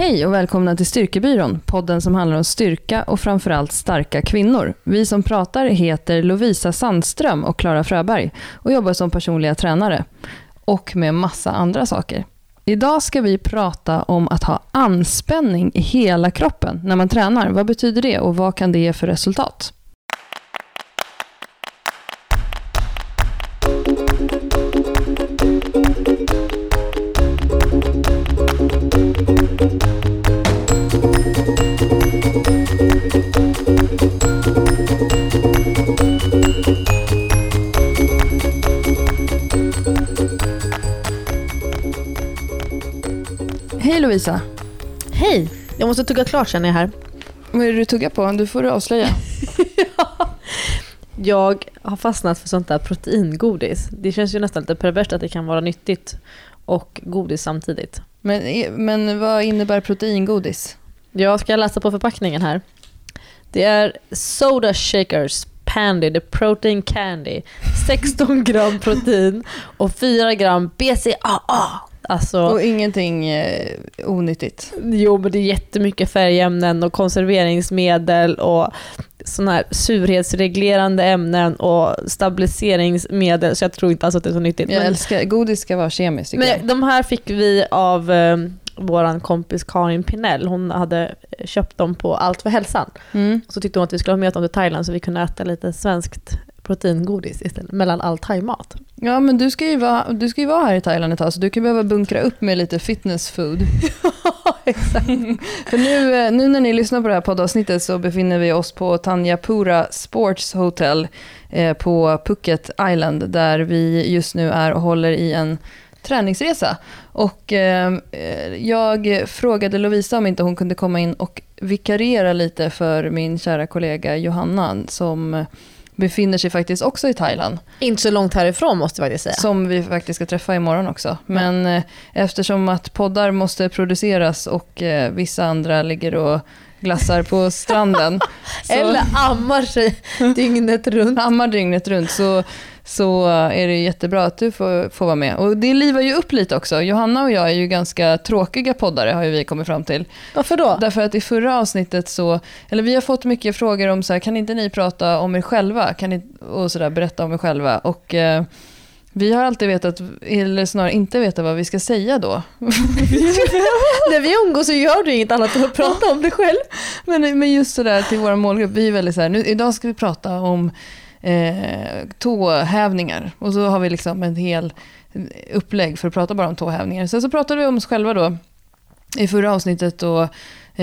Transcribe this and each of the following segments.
Hej och välkomna till Styrkebyrån, podden som handlar om styrka och framförallt starka kvinnor. Vi som pratar heter Lovisa Sandström och Klara Fröberg och jobbar som personliga tränare och med massa andra saker. Idag ska vi prata om att ha anspänning i hela kroppen när man tränar. Vad betyder det och vad kan det ge för resultat? Lovisa. Hej! Jag måste tugga klart känner jag här. Vad är det du tuggar på? Du får du avslöja. Jag har fastnat för sånt där proteingodis. Det känns ju nästan lite perverst att det kan vara nyttigt och godis samtidigt. Men, men vad innebär proteingodis? Jag ska läsa på förpackningen här. Det är Soda Shakers Pandy, the protein candy. 16 gram protein och 4 gram BCAA. Alltså, Och ingenting eh, onyttigt? jo men det är jättemycket färgämnen och konserveringsmedel och sådana här surhetsreglerande ämnen och stabiliseringsmedel så jag tror inte alls att det är så nyttigt. Jag Men- älskar, godis ska vara kemiskt tycker jag. Men de här fick vi av eh, vår kompis Karin Pinell. Hon hade köpt dem på Allt för hälsan. Mm. Så tyckte hon att vi skulle ha med dem till Thailand så vi kunde äta lite svenskt proteingodis istället, mellan all thaimat. Ja men du ska, ju vara, du ska ju vara här i Thailand ett tag så du kan behöva bunkra upp med lite fitness food. Exakt. För nu, eh, nu när ni lyssnar på det här poddavsnittet så befinner vi oss på Tanjapura Sports Hotel eh, på Phuket Island där vi just nu är och håller i en träningsresa. Och eh, eh, jag frågade Lovisa om inte hon kunde komma in och vikariera lite för min kära kollega Johanna som befinner sig faktiskt också i Thailand. Inte så långt härifrån måste jag faktiskt säga. Som vi faktiskt ska träffa imorgon också. Men eh, eftersom att poddar måste produceras och eh, vissa andra ligger och glassar på stranden. så, Eller ammar sig dygnet runt. ammar dygnet runt så, så är det jättebra att du får, får vara med. Och det livar ju upp lite också. Johanna och jag är ju ganska tråkiga poddare har ju vi kommit fram till. Varför då? Därför att i förra avsnittet så, eller vi har fått mycket frågor om så här, kan inte ni prata om er själva? Kan ni, och så där, berätta om er själva? Och eh, vi har alltid vetat, eller snarare inte vetat vad vi ska säga då. När vi umgås så gör du inget annat än att prata om det själv. Men, men just sådär till vår målgrupp, vi är väldigt såhär, nu, idag ska vi prata om eh, tåhävningar. Och så har vi liksom en hel upplägg för att prata bara om tåhävningar. Sen så pratade vi om oss själva då i förra avsnittet och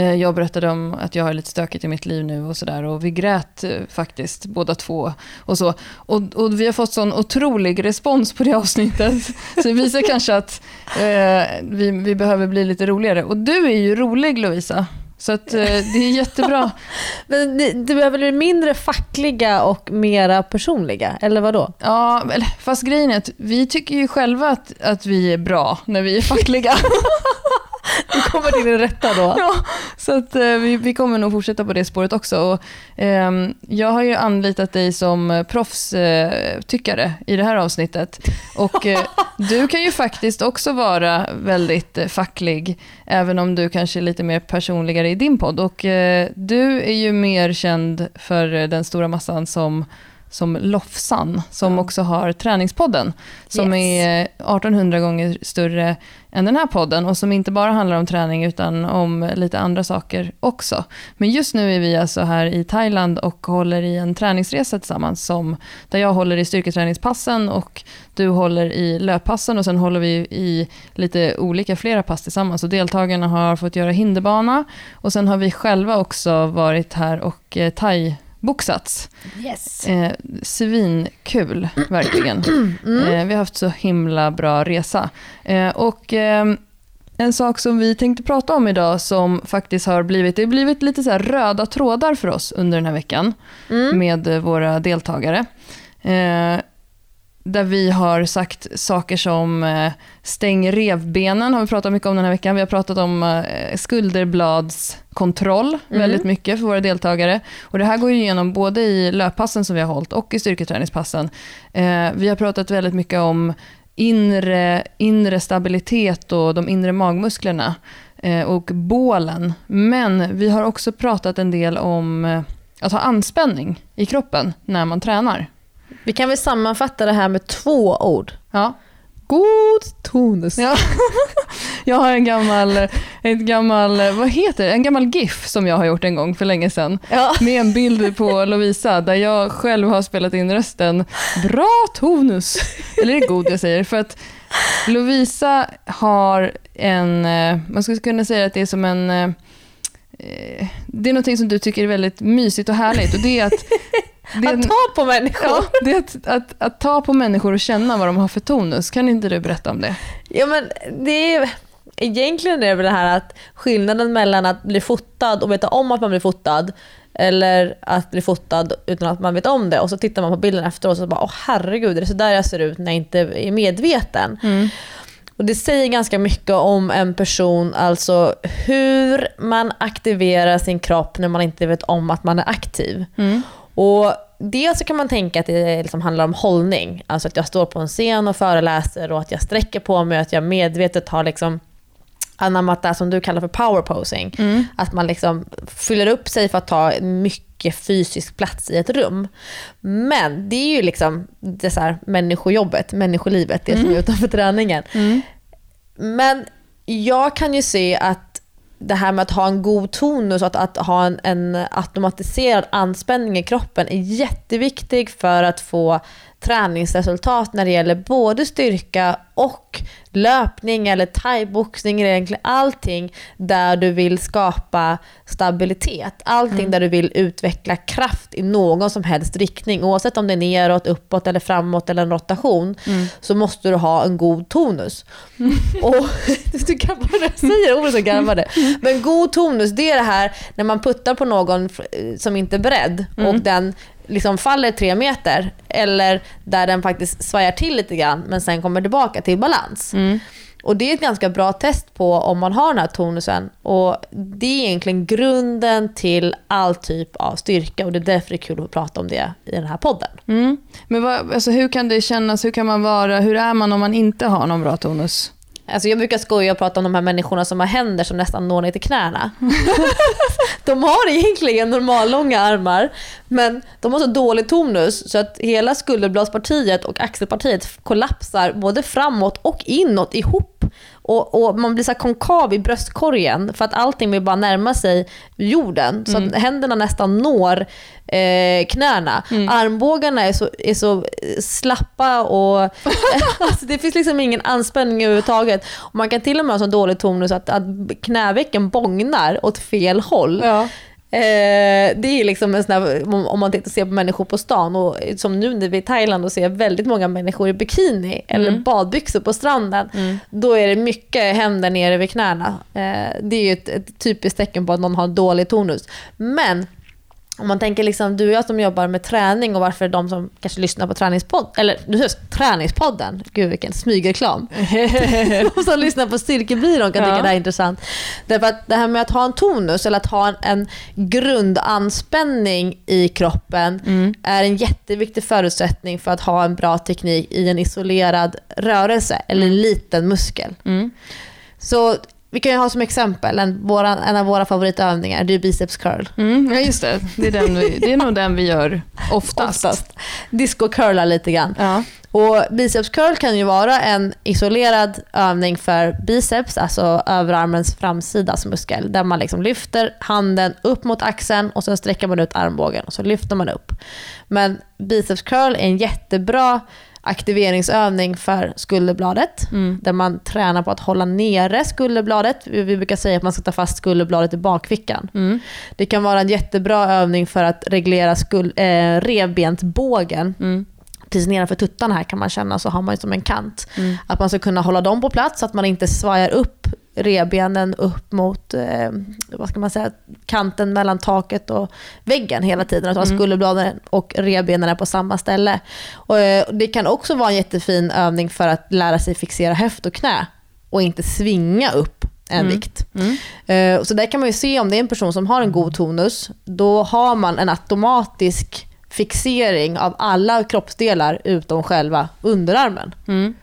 jag berättade om att jag har lite stökigt i mitt liv nu och sådär. Och vi grät eh, faktiskt båda två och så. Och, och vi har fått sån otrolig respons på det avsnittet. Så det visar kanske att eh, vi, vi behöver bli lite roligare. Och du är ju rolig Lovisa. Så att, eh, det är jättebra. Men du är väl mindre fackliga och mera personliga, eller vad då? Ja, fast grejen är att vi tycker ju själva att, att vi är bra när vi är fackliga. Du kommer till din rätta då. ja, så att, eh, vi, vi kommer nog fortsätta på det spåret också. Och, eh, jag har ju anlitat dig som proffstyckare eh, i det här avsnittet. Och eh, du kan ju faktiskt också vara väldigt eh, facklig, även om du kanske är lite mer personligare i din podd. Och eh, du är ju mer känd för eh, den stora massan som som Lofsan, som Ja. också har Träningspodden, som Yes. är 1800 gånger större än den här podden och som inte bara handlar om träning utan om lite andra saker också. Men just nu är vi alltså här i Thailand och håller i en träningsresa tillsammans som, där jag håller i styrketräningspassen och du håller i löppassen och sen håller vi i lite olika flera pass tillsammans. Och deltagarna har fått göra hinderbana och sen har vi själva också varit här och eh, thai-boxats. Yes. Eh, svinkul, verkligen. Eh, vi har haft så himla bra resa. Eh, och ehm, en sak som vi tänkte prata om idag som faktiskt har blivit, det har blivit lite så röda trådar för oss under den här veckan Mm. med eh, våra deltagare. Där vi har sagt saker som eh, stäng revbenen, har vi pratat mycket om den här veckan. Vi har pratat om eh, skulderbladskontroll Mm. väldigt mycket för våra deltagare. Och det här går ju igenom både i löppassen som vi har hållit och i styrketräningspassen. Eh, vi har pratat väldigt mycket om inre, inre stabilitet och de inre magmusklerna. och bålen. Men vi har också pratat en del om att ha anspänning i kroppen när man tränar. Vi kan väl sammanfatta det här med två ord. Ja. God tonus. Ja. Jag har en gammal, ett gammal, vad heter det? En gammal GIF som jag har gjort en gång för länge sedan. Ja. Med en bild på Lovisa där jag själv har spelat in rösten Bra tonus! Eller är det god jag säger? För att Lovisa har en, eh, man skulle kunna säga att det är som en eh, eh, det är något som du tycker är väldigt mysigt och härligt och det är att det är, Att ta på människor. ja, det är att, att, att ta på människor och känna vad de har för tonus. Kan inte du berätta om det? Ja, men det är, egentligen är det väl det här att skillnaden mellan att bli fotad och veta om att man blir fotad eller att bli fotad utan att man vet om det och så tittar man på bilden efteråt och så bara åh herregud, är det så där jag ser ut när jag inte är medveten? Och Det säger ganska mycket om en person, alltså hur man aktiverar sin kropp när man inte vet om att man är aktiv. Mm. Och Dels så kan man tänka att det liksom handlar om hållning, alltså att jag står på en scen och föreläser och att jag sträcker på mig och att jag medvetet har liksom anammat det som du kallar för power posing. Att man liksom fyller upp sig för att ta mycket fysisk plats i ett rum. Men det är ju liksom det så här människojobbet, människolivet, det som är utanför träningen. Men jag kan ju se att det här med att ha en god tonus och att, att ha en, en automatiserad anspänning i kroppen är jätteviktig för att få träningsresultat när det gäller både styrka och löpning eller thaiboxning, eller egentligen allting där du vill skapa stabilitet. Allting där du vill utveckla kraft i någon som helst riktning. Oavsett om det är neråt, uppåt eller framåt eller en rotation så måste du ha en god tonus. Och, du när jag säger ordet så det. Men god tonus det är det här när man puttar på någon som inte är beredd och den liksom faller tre meter eller där den faktiskt svajar till lite grann men sen kommer tillbaka till balans. Och Det är ett ganska bra test på om man har den här tonusen. Och Det är egentligen grunden till all typ av styrka och det är därför det är kul att prata om det i den här podden. Mm. Men vad, alltså hur kan det kännas, hur kan man vara, hur är man om man inte har någon bra tonus? Alltså jag brukar skoja och prata om de här människorna som har händer som nästan når ner till knäna. de har egentligen normallånga armar, men de har så dålig tonus så att hela skulderbladspartiet och axelpartiet kollapsar både framåt och inåt ihop. Och, och Man blir så konkav i bröstkorgen för att allting vill bara närma sig jorden. Så att händerna nästan når eh, knäna. Armbågarna är så, är så eh, slappa och alltså det finns liksom ingen anspänning överhuvudtaget. Och man kan till och med ha så dålig tonus att, att knävecken bångnar åt fel håll. Ja. Eh, det är liksom en sån här, om man tittar ser på människor på stan och som nu när vi är i Thailand och ser väldigt många människor i bikini eller badbyxor på stranden. Då är det mycket händer nere vid knäna. Eh, det är ju ett, ett typiskt tecken på att någon har dålig tonus. Men om man tänker liksom, du och jag som jobbar med träning och varför de som kanske lyssnar på träningspodd, eller nu träningspodden, gud vilken smygreklam. de som lyssnar på Styrkebyrån kan Ja. tycka det här är intressant. Därför att det här med att ha en tonus eller att ha en, en grundanspänning i kroppen är en jätteviktig förutsättning för att ha en bra teknik i en isolerad rörelse eller en liten muskel. Mm. Så vi kan ju ha som exempel en, våra, en av våra favoritövningar, det är biceps curl. Mm, ja, just det. Det är, den vi, det är nog den vi gör oftast. Oftast. Disco curla lite grann. Ja. Och biceps curl kan ju vara en isolerad övning för biceps, alltså överarmens framsidas muskel. Där man liksom lyfter handen upp mot axeln och sen sträcker man ut armbågen och så lyfter man upp. Men biceps curl är en jättebra aktiveringsövning för skulderbladet. Där man tränar på att hålla nere skulderbladet. Vi brukar säga att man ska ta fast skulderbladet i bakfickan. Mm. Det kan vara en jättebra övning för att reglera skul- eh, revbensbågen. Mm. Precis nedanför tuttarna här kan man känna så har man ju som en kant. Att man ska kunna hålla dem på plats så att man inte svajar upp revbenen upp mot eh, vad ska man säga, kanten mellan taket och väggen hela tiden. Att mm. skulderbladen och revbenen är på samma ställe. Och, eh, det kan också vara en jättefin övning för att lära sig fixera höft och knä och inte svinga upp en vikt. Eh, Så där kan man ju se om det är en person som har en god tonus, då har man en automatisk fixering av alla kroppsdelar utom själva underarmen. Mm.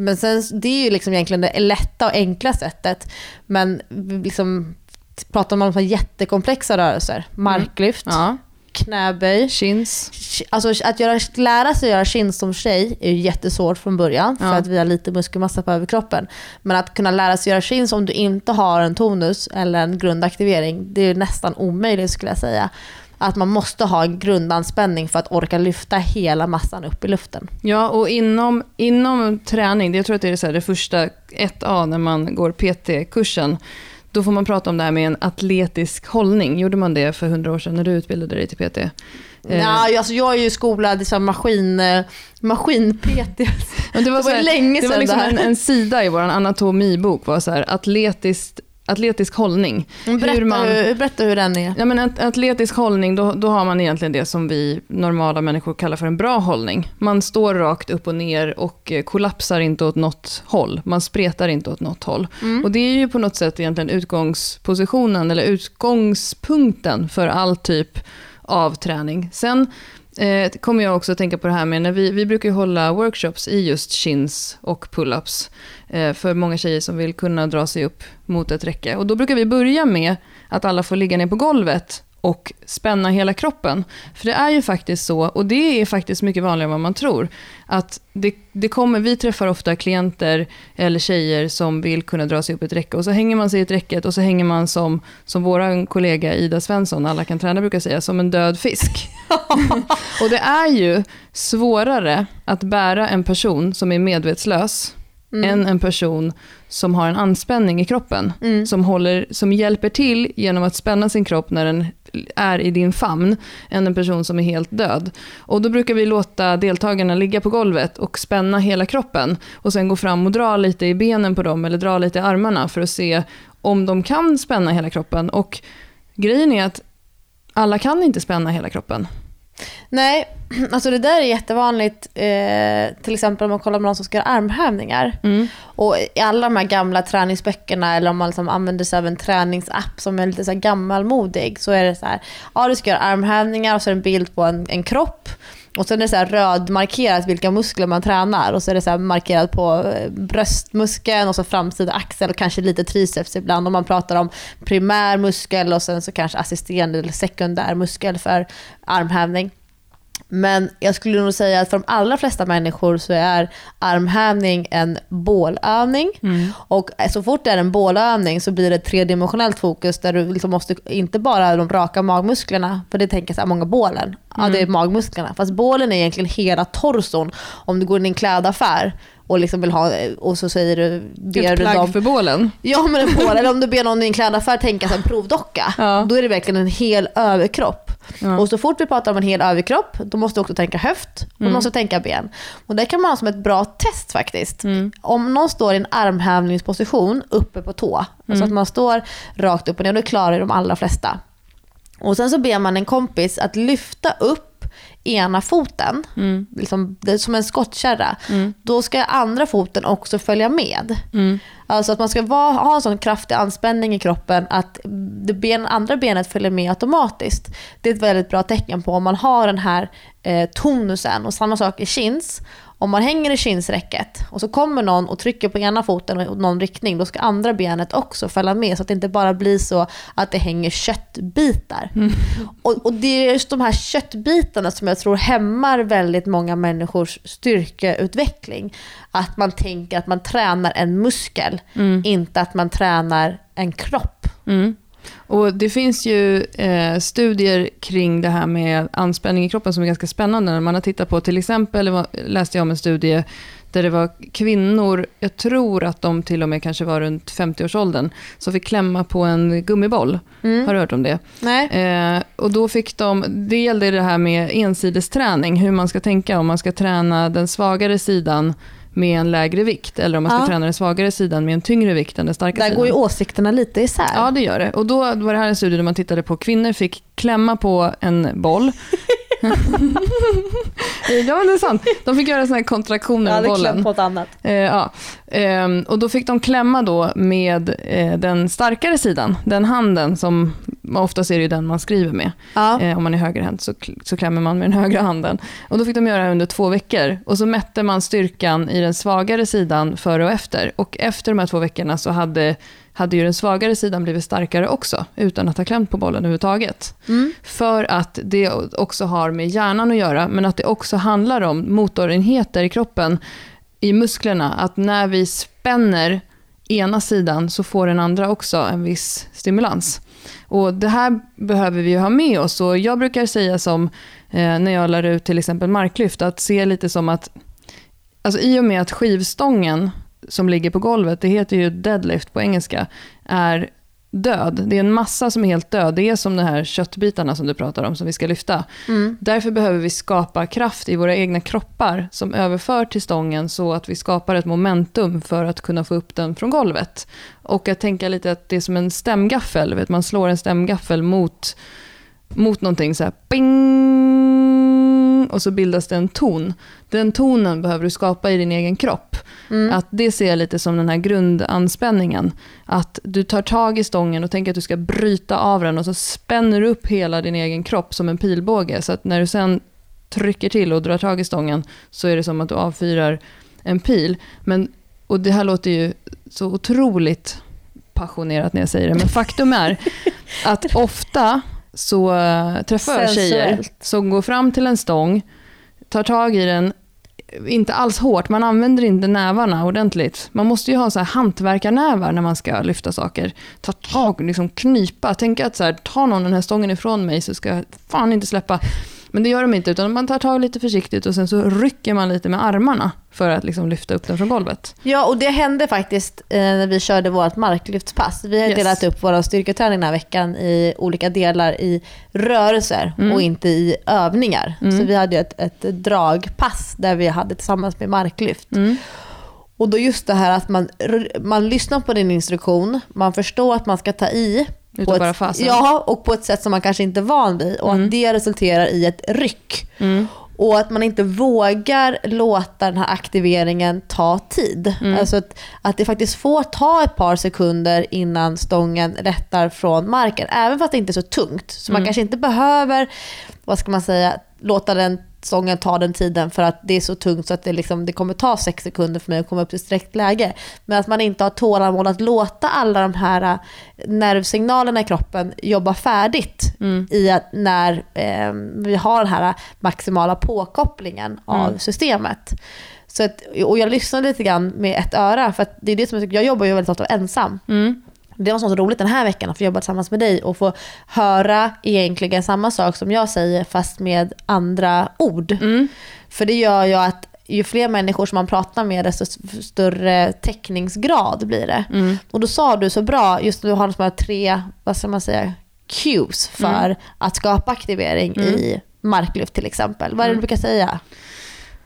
Men sen, det är ju liksom egentligen det lätta och enkla sättet. Men liksom, pratar man om så jättekomplexa rörelser, marklyft, Ja. knäböj. Chins. Alltså att göra, lära sig göra chins som tjej är ju jättesvårt från början för Ja. att vi har lite muskelmassa på överkroppen. Men att kunna lära sig göra chins om du inte har en tonus eller en grundaktivering, det är nästan omöjligt skulle jag säga. Att man måste ha en grundanspänning för att orka lyfta hela massan upp i luften. Ja, och inom, inom träning, det- jag tror att det är så det första 1A när man går PT-kursen, då får man prata om det här med en atletisk hållning. Gjorde man det för hundra år sedan när du utbildade dig till PT? Eh, Ja, alltså jag är ju skolad i så maskin, eh, maskin-PT. det var, det så var här, länge det var sedan liksom det här. en, en sida i vår anatomibok, var så här, atletiskt, atletisk hållning. Berätta hur, man- hur, berätta hur den är. Ja, men en atletisk hållning, då, då har man egentligen det som vi normala människor kallar för en bra hållning. Man står rakt upp och ner och eh, kollapsar inte åt något håll. Man spretar inte åt något håll. Mm. Och det är ju på något sätt egentligen utgångspositionen eller utgångspunkten för all typ av träning. Sen eh, kommer jag också att tänka på det här med när vi, vi brukar ju hålla workshops i just chins och pull-ups eh, för många tjejer som vill kunna dra sig upp mot ett räcke. Och då brukar vi börja med att alla får ligga ner på golvet och spänna hela kroppen. För det är ju faktiskt så, och det är faktiskt mycket vanligare än vad man tror, att det, det kommer, vi träffar ofta klienter eller tjejer som vill kunna dra sig upp ett räcke och så hänger man sig i ett räcket och så hänger man som, som vår kollega Ida Svensson, alla kan träna brukar säga, som en död fisk. och det är ju svårare att bära en person som är medvetslös Mm. än en person som har en anspänning i kroppen. Mm. Som, håller, som hjälper till genom att spänna sin kropp när den är i din famn, än en person som är helt död. Och då brukar vi låta deltagarna ligga på golvet och spänna hela kroppen. Och sen gå fram och dra lite i benen på dem, eller dra lite i armarna för att se om de kan spänna hela kroppen. Och grejen är att alla kan inte spänna hela kroppen. Nej, alltså det där är jättevanligt. Eh, till exempel om man kollar på någon som ska göra armhävningar. Mm. Och i alla de här gamla träningsböckerna eller om man liksom använder sig av en träningsapp som är lite så här gammalmodig så är det så här, ja du ska göra armhävningar och så är det en bild på en, en kropp. Och sen är det så här rödmarkerat vilka muskler man tränar och så är det så här markerat på eh, bröstmuskeln och så framsida axel och kanske lite triceps ibland om man pratar om primär muskel och sen så kanske assisterande eller sekundär muskel för armhävning. Men jag skulle nog säga att för de allra flesta människor så är armhävning en bålövning. Mm. Och så fort det är en bålövning så blir det ett tredimensionellt fokus där du liksom måste, inte bara de raka magmusklerna, för det tänker så här många bålen, ja det är magmusklerna. Fast bålen är egentligen hela torson. Om du går in i en klädaffär och liksom vill ha, och så säger du, ber Ett du plagg dem för bålen. Ja men en bål, eller om du ber någon i en klädaffär tänka sig en provdocka. Ja. Då är det verkligen en hel överkropp. Ja. Och så fort vi pratar om en hel överkropp, då måste du också tänka höft och Mm. måste tänka ben. Och det kan man ha som ett bra test faktiskt. Mm. Om någon står i en armhävningsposition uppe på tå, alltså Mm. att man står rakt upp och ner, det klarar de allra flesta. Och sen så ber man en kompis att lyfta upp ena foten, Mm. liksom, som en skottkärra. Mm. Då ska andra foten också följa med. Mm. Alltså att man ska vara, ha en sån kraftig anspänning i kroppen att det ben, andra benet följer med automatiskt. Det är ett väldigt bra tecken på om man har den här eh, tonusen. Och samma sak i chins. Om man hänger i chinsräcket och så kommer någon och trycker på ena foten i någon riktning, då ska andra benet också följa med så att det inte bara blir så att det hänger köttbitar. Och, och det är just de här köttbitarna som jag tror hämmar väldigt många människors styrkeutveckling. Att man tänker att man tränar en muskel, Mm. inte att man tränar en kropp. Mm. Och det finns ju eh, studier kring det här med anspänning i kroppen som är ganska spännande. Man har tittat på, till exempel läste jag om en studie där det var kvinnor, jag tror att de till och med kanske var runt 50-årsåldern, som fick klämma på en gummiboll. Mm. Har du hört om det? Nej? Eh, och då fick de, det gällde det här med ensidesträning, hur man ska tänka om man ska träna den svagare sidan med en lägre vikt, eller om man ska Ja. träna den svagare sidan med en tyngre vikt än den starka Där sidan. går ju åsikterna lite isär. Ja, det gör det. Och då var det här en studie där man tittade på kvinnor fick klämma på en boll. ja, men det är sant. De fick göra såna här kontraktioner med bollen. på ett annat. Eh, ja. Ehm, och då fick de klämma då med eh, den starkare sidan, den handen som oftast är det ju den man skriver med. Ja. Eh, om man är högerhänt så, så klämmer man med den högra handen. Och då fick de göra det under två veckor. Och så mätte man styrkan i den svagare sidan före och efter. Och efter de här två veckorna så hade, hade ju den svagare sidan blivit starkare också, utan att ha klämt på bollen överhuvudtaget. Mm. För att det också har med hjärnan att göra, men att det också handlar om motorenheter i kroppen, i musklerna. Att när vi spänner ena sidan så får den andra också en viss stimulans. Och det här behöver vi ha med oss. Och jag brukar säga som eh, när jag lär ut till exempel marklyft, att se lite som att, alltså i och med att skivstången som ligger på golvet, det heter ju deadlift på engelska, är död. Det är en massa som är helt död. Det är som de här köttbitarna som du pratar om, som vi ska lyfta. Mm. Därför behöver vi skapa kraft i våra egna kroppar som överför till stången så att vi skapar ett momentum för att kunna få upp den från golvet. Och att tänka lite att det är som en stämgaffel, vet, man slår en stämgaffel mot, mot någonting så här, bing, och så bildas det en ton. Den tonen behöver du skapa i din egen kropp. Mm. Att det ser jag lite som den här grundanspänningen. Att du tar tag i stången och tänker att du ska bryta av den och så spänner du upp hela din egen kropp som en pilbåge. Så att när du sen trycker till och drar tag i stången så är det som att du avfyrar en pil. Men, och det här låter ju så otroligt passionerat när jag säger det, men faktum är att ofta så eh, träffar jag tjejer som går fram till en stång, tar tag i den, inte alls hårt, man använder inte nävarna ordentligt. Man måste ju ha så här hantverkarnävar när man ska lyfta saker. Ta tag, liksom knipa, tänka att så här, ta någon den här stången ifrån mig så ska jag fan inte släppa. Men det gör de inte, utan man tar tag lite försiktigt och sen så rycker man lite med armarna för att liksom lyfta upp den från golvet. Ja, och det hände faktiskt eh, när vi körde vårt marklyftspass. Vi har Yes. delat upp vår styrketräning den här veckan i olika delar i rörelser Mm. och inte i övningar. Mm. Så vi hade ett, ett dragpass där vi hade tillsammans med marklyft. Mm. Och då just det här att man, man lyssnar på din instruktion, man förstår att man ska ta i. ett, bara fasen. Ja, och på ett sätt som man kanske inte är van vid. Och Mm. att det resulterar i ett ryck. Mm. Och att man inte vågar låta den här aktiveringen ta tid. Mm. Alltså att, att det faktiskt får ta ett par sekunder innan stången lättar från marken. Även fast det inte är så tungt. Så man Mm. kanske inte behöver, vad ska man säga, låta den stången ta den tiden för att det är så tungt så att det, liksom, det kommer ta sex sekunder för mig att komma upp till sträckt läge. Men att man inte har tålamod att låta alla de här äh, nervsignalerna i kroppen jobba färdigt Mm. i att när eh, vi har den här maximala påkopplingen av Mm. systemet. Så att, och jag lyssnade lite grann med ett öra, för att det är det som jag, jag jobbar ju väldigt ofta ensam. Mm. Det var så roligt den här veckan att få jobba tillsammans med dig och få höra egentligen samma sak som jag säger fast med andra ord. Mm. För det gör ju att ju fler människor som man pratar med desto större täckningsgrad blir det. Mm. Och då sa du så bra, just du har de här tre, vad ska man säga, cues för Mm. att skapa aktivering Mm. i marklyft till exempel. Vad är det du Mm. brukar säga?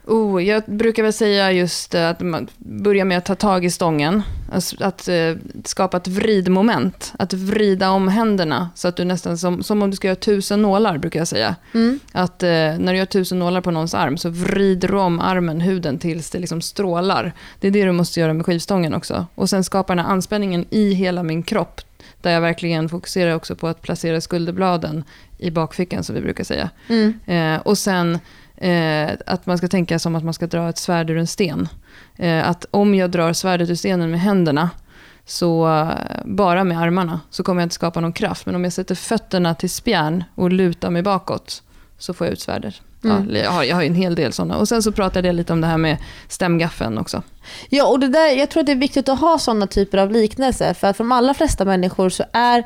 Oh, jag brukar väl säga just eh, att man börjar med att ta tag i stången. Alltså att eh, skapa ett vridmoment. Att vrida om händerna. Så att du nästan, som, som om du ska göra tusen nålar brukar jag säga. Mm. Att eh, när du gör tusen nålar på någons arm så vrider du om armen, huden tills det liksom strålar. Det är det du måste göra med skivstången också. Och sen skapa den här anspänningen i hela min kropp. Där jag verkligen fokuserar också på att placera skulderbladen i bakfickan som vi brukar säga. Mm. Eh, och sen eh, att man ska tänka som att man ska dra ett svärd ur en sten. Eh, att om jag drar svärdet ur stenen med händerna, så eh, bara med armarna, så kommer jag inte skapa någon kraft. Men om jag sätter fötterna till spjärn och lutar mig bakåt, så får jag ut svärdet. Mm. Ja, jag, har, jag har en hel del sådana. Och sen så pratade jag lite om det här med stämgaffeln också. Ja, och det där, jag tror att det är viktigt att ha sådana typer av liknelser. För att för de allra flesta människor så är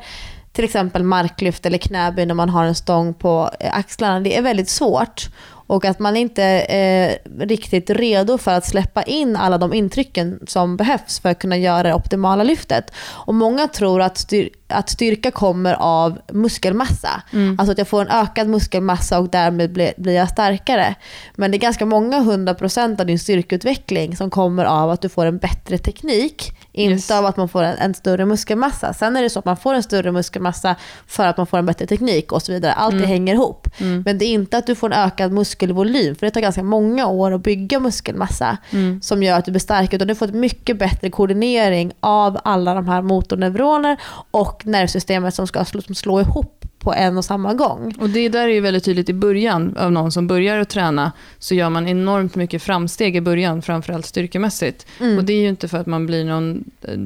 till exempel marklyft eller knäböj när man har en stång på eh, axlarna, det är väldigt svårt. Och att man inte är riktigt redo för att släppa in alla de intrycken som behövs för att kunna göra det optimala lyftet. Och många tror att, styr, att styrka kommer av muskelmassa. Mm. Alltså att jag får en ökad muskelmassa och därmed blir, blir jag starkare. Men det är ganska många hundra procent av din styrkeutveckling som kommer av att du får en bättre teknik. Inte Yes. av att man får en, en större muskelmassa. Sen är det så att man får en större muskelmassa för att man får en bättre teknik och så vidare. Allt det Mm. hänger ihop. Mm. Men det är inte att du får en ökad muskelvolym, för det tar ganska många år att bygga muskelmassa Mm. som gör att du blir stark, utan du får ett mycket bättre koordinering av alla de här motorneuroner och och nervsystemet som ska slå, som slå ihop på en och samma gång. Och det där är ju väldigt tydligt i början av någon som börjar att träna, så gör man enormt mycket framsteg i början, framförallt styrkemässigt. Mm. Och det är ju inte för att man blir någon eh,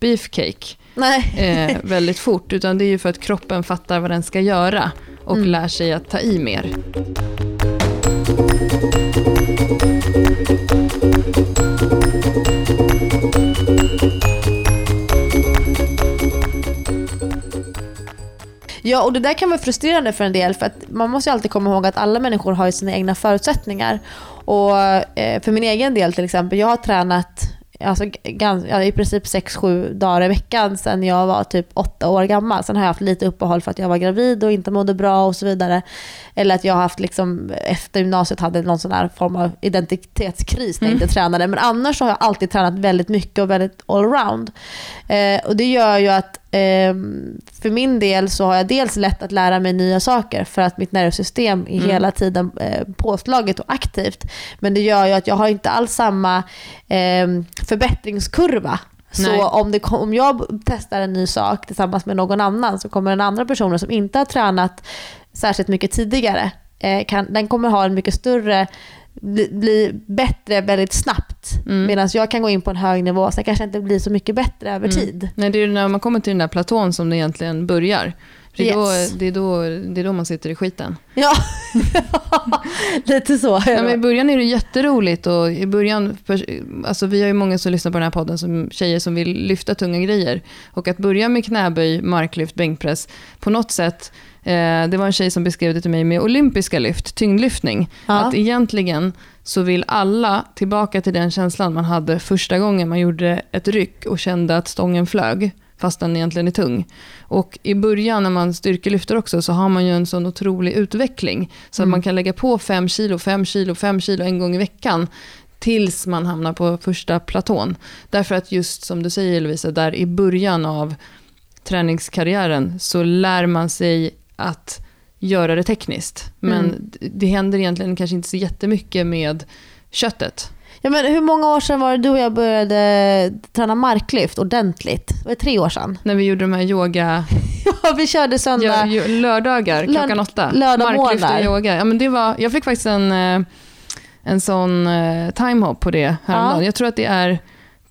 beefcake Nej. eh, väldigt fort, utan det är ju för att kroppen fattar vad den ska göra och Mm. lär sig att ta i mer. Ja, och det där kan vara frustrerande för en del för att man måste ju alltid komma ihåg att alla människor har ju sina egna förutsättningar. Och eh, för min egen del till exempel, jag har tränat alltså, gans, ja, i princip 6-7 dagar i veckan sedan jag var typ 8 år gammal. Sen har jag haft lite uppehåll för att jag var gravid och inte mådde bra och så vidare. Eller att jag har haft liksom, efter gymnasiet hade någon sån här form av identitetskris när jag inte tränade. Men annars så har jag alltid tränat väldigt mycket och väldigt allround. Eh, och det gör ju att för min del så har jag dels lätt att lära mig nya saker för att mitt nervsystem är Mm. hela tiden eh, påslaget och aktivt. Men det gör ju att jag har inte alls samma ehm, förbättringskurva. Nej. Så om, det, om jag testar en ny sak tillsammans med någon annan så kommer den andra personen som inte har tränat särskilt mycket tidigare, eh, kan, den kommer ha en mycket större bli, bli bättre väldigt snabbt. Mm. Medan jag kan gå in på en hög nivå, sen kanske inte blir så mycket bättre över Mm. tid. Nej, det är när man kommer till den där platån som det egentligen börjar. Det är, Yes. då, det, är då, det är då man sitter i skiten. Ja, lite så. Ja, men I början är det jätteroligt och i början, alltså vi har ju många som lyssnar på den här podden som tjejer som vill lyfta tunga grejer. Och att börja med knäböj, marklyft, bänkpress, på något sätt, eh, det var en tjej som beskrev det till mig med olympiska lyft, tyngdlyftning. Ja. Att egentligen så vill alla tillbaka till den känslan man hade första gången man gjorde ett ryck och kände att stången flög, fast den egentligen är tung. Och i början när man styrkelyfter också så har man ju en sån otrolig utveckling. Så att man kan lägga på 5 kilo, 5 kilo, 5 kilo en gång i veckan tills man hamnar på första platån. Därför att just som du säger Lovisa, där i början av träningskarriären så lär man sig att göra det tekniskt. Men Mm. det händer egentligen kanske inte så jättemycket med köttet. Ja, men hur många år sedan var det du och jag började träna marklyft ordentligt? Det var tre år sedan. När vi gjorde de här yoga, Ja, vi körde söndag. ja, lördagar Lörd- klockan åtta. lördag Marklyft och yoga. Ja, men det var, jag fick faktiskt en, eh, en sån eh, timehop på det häromdagen. Ja. Jag tror att det är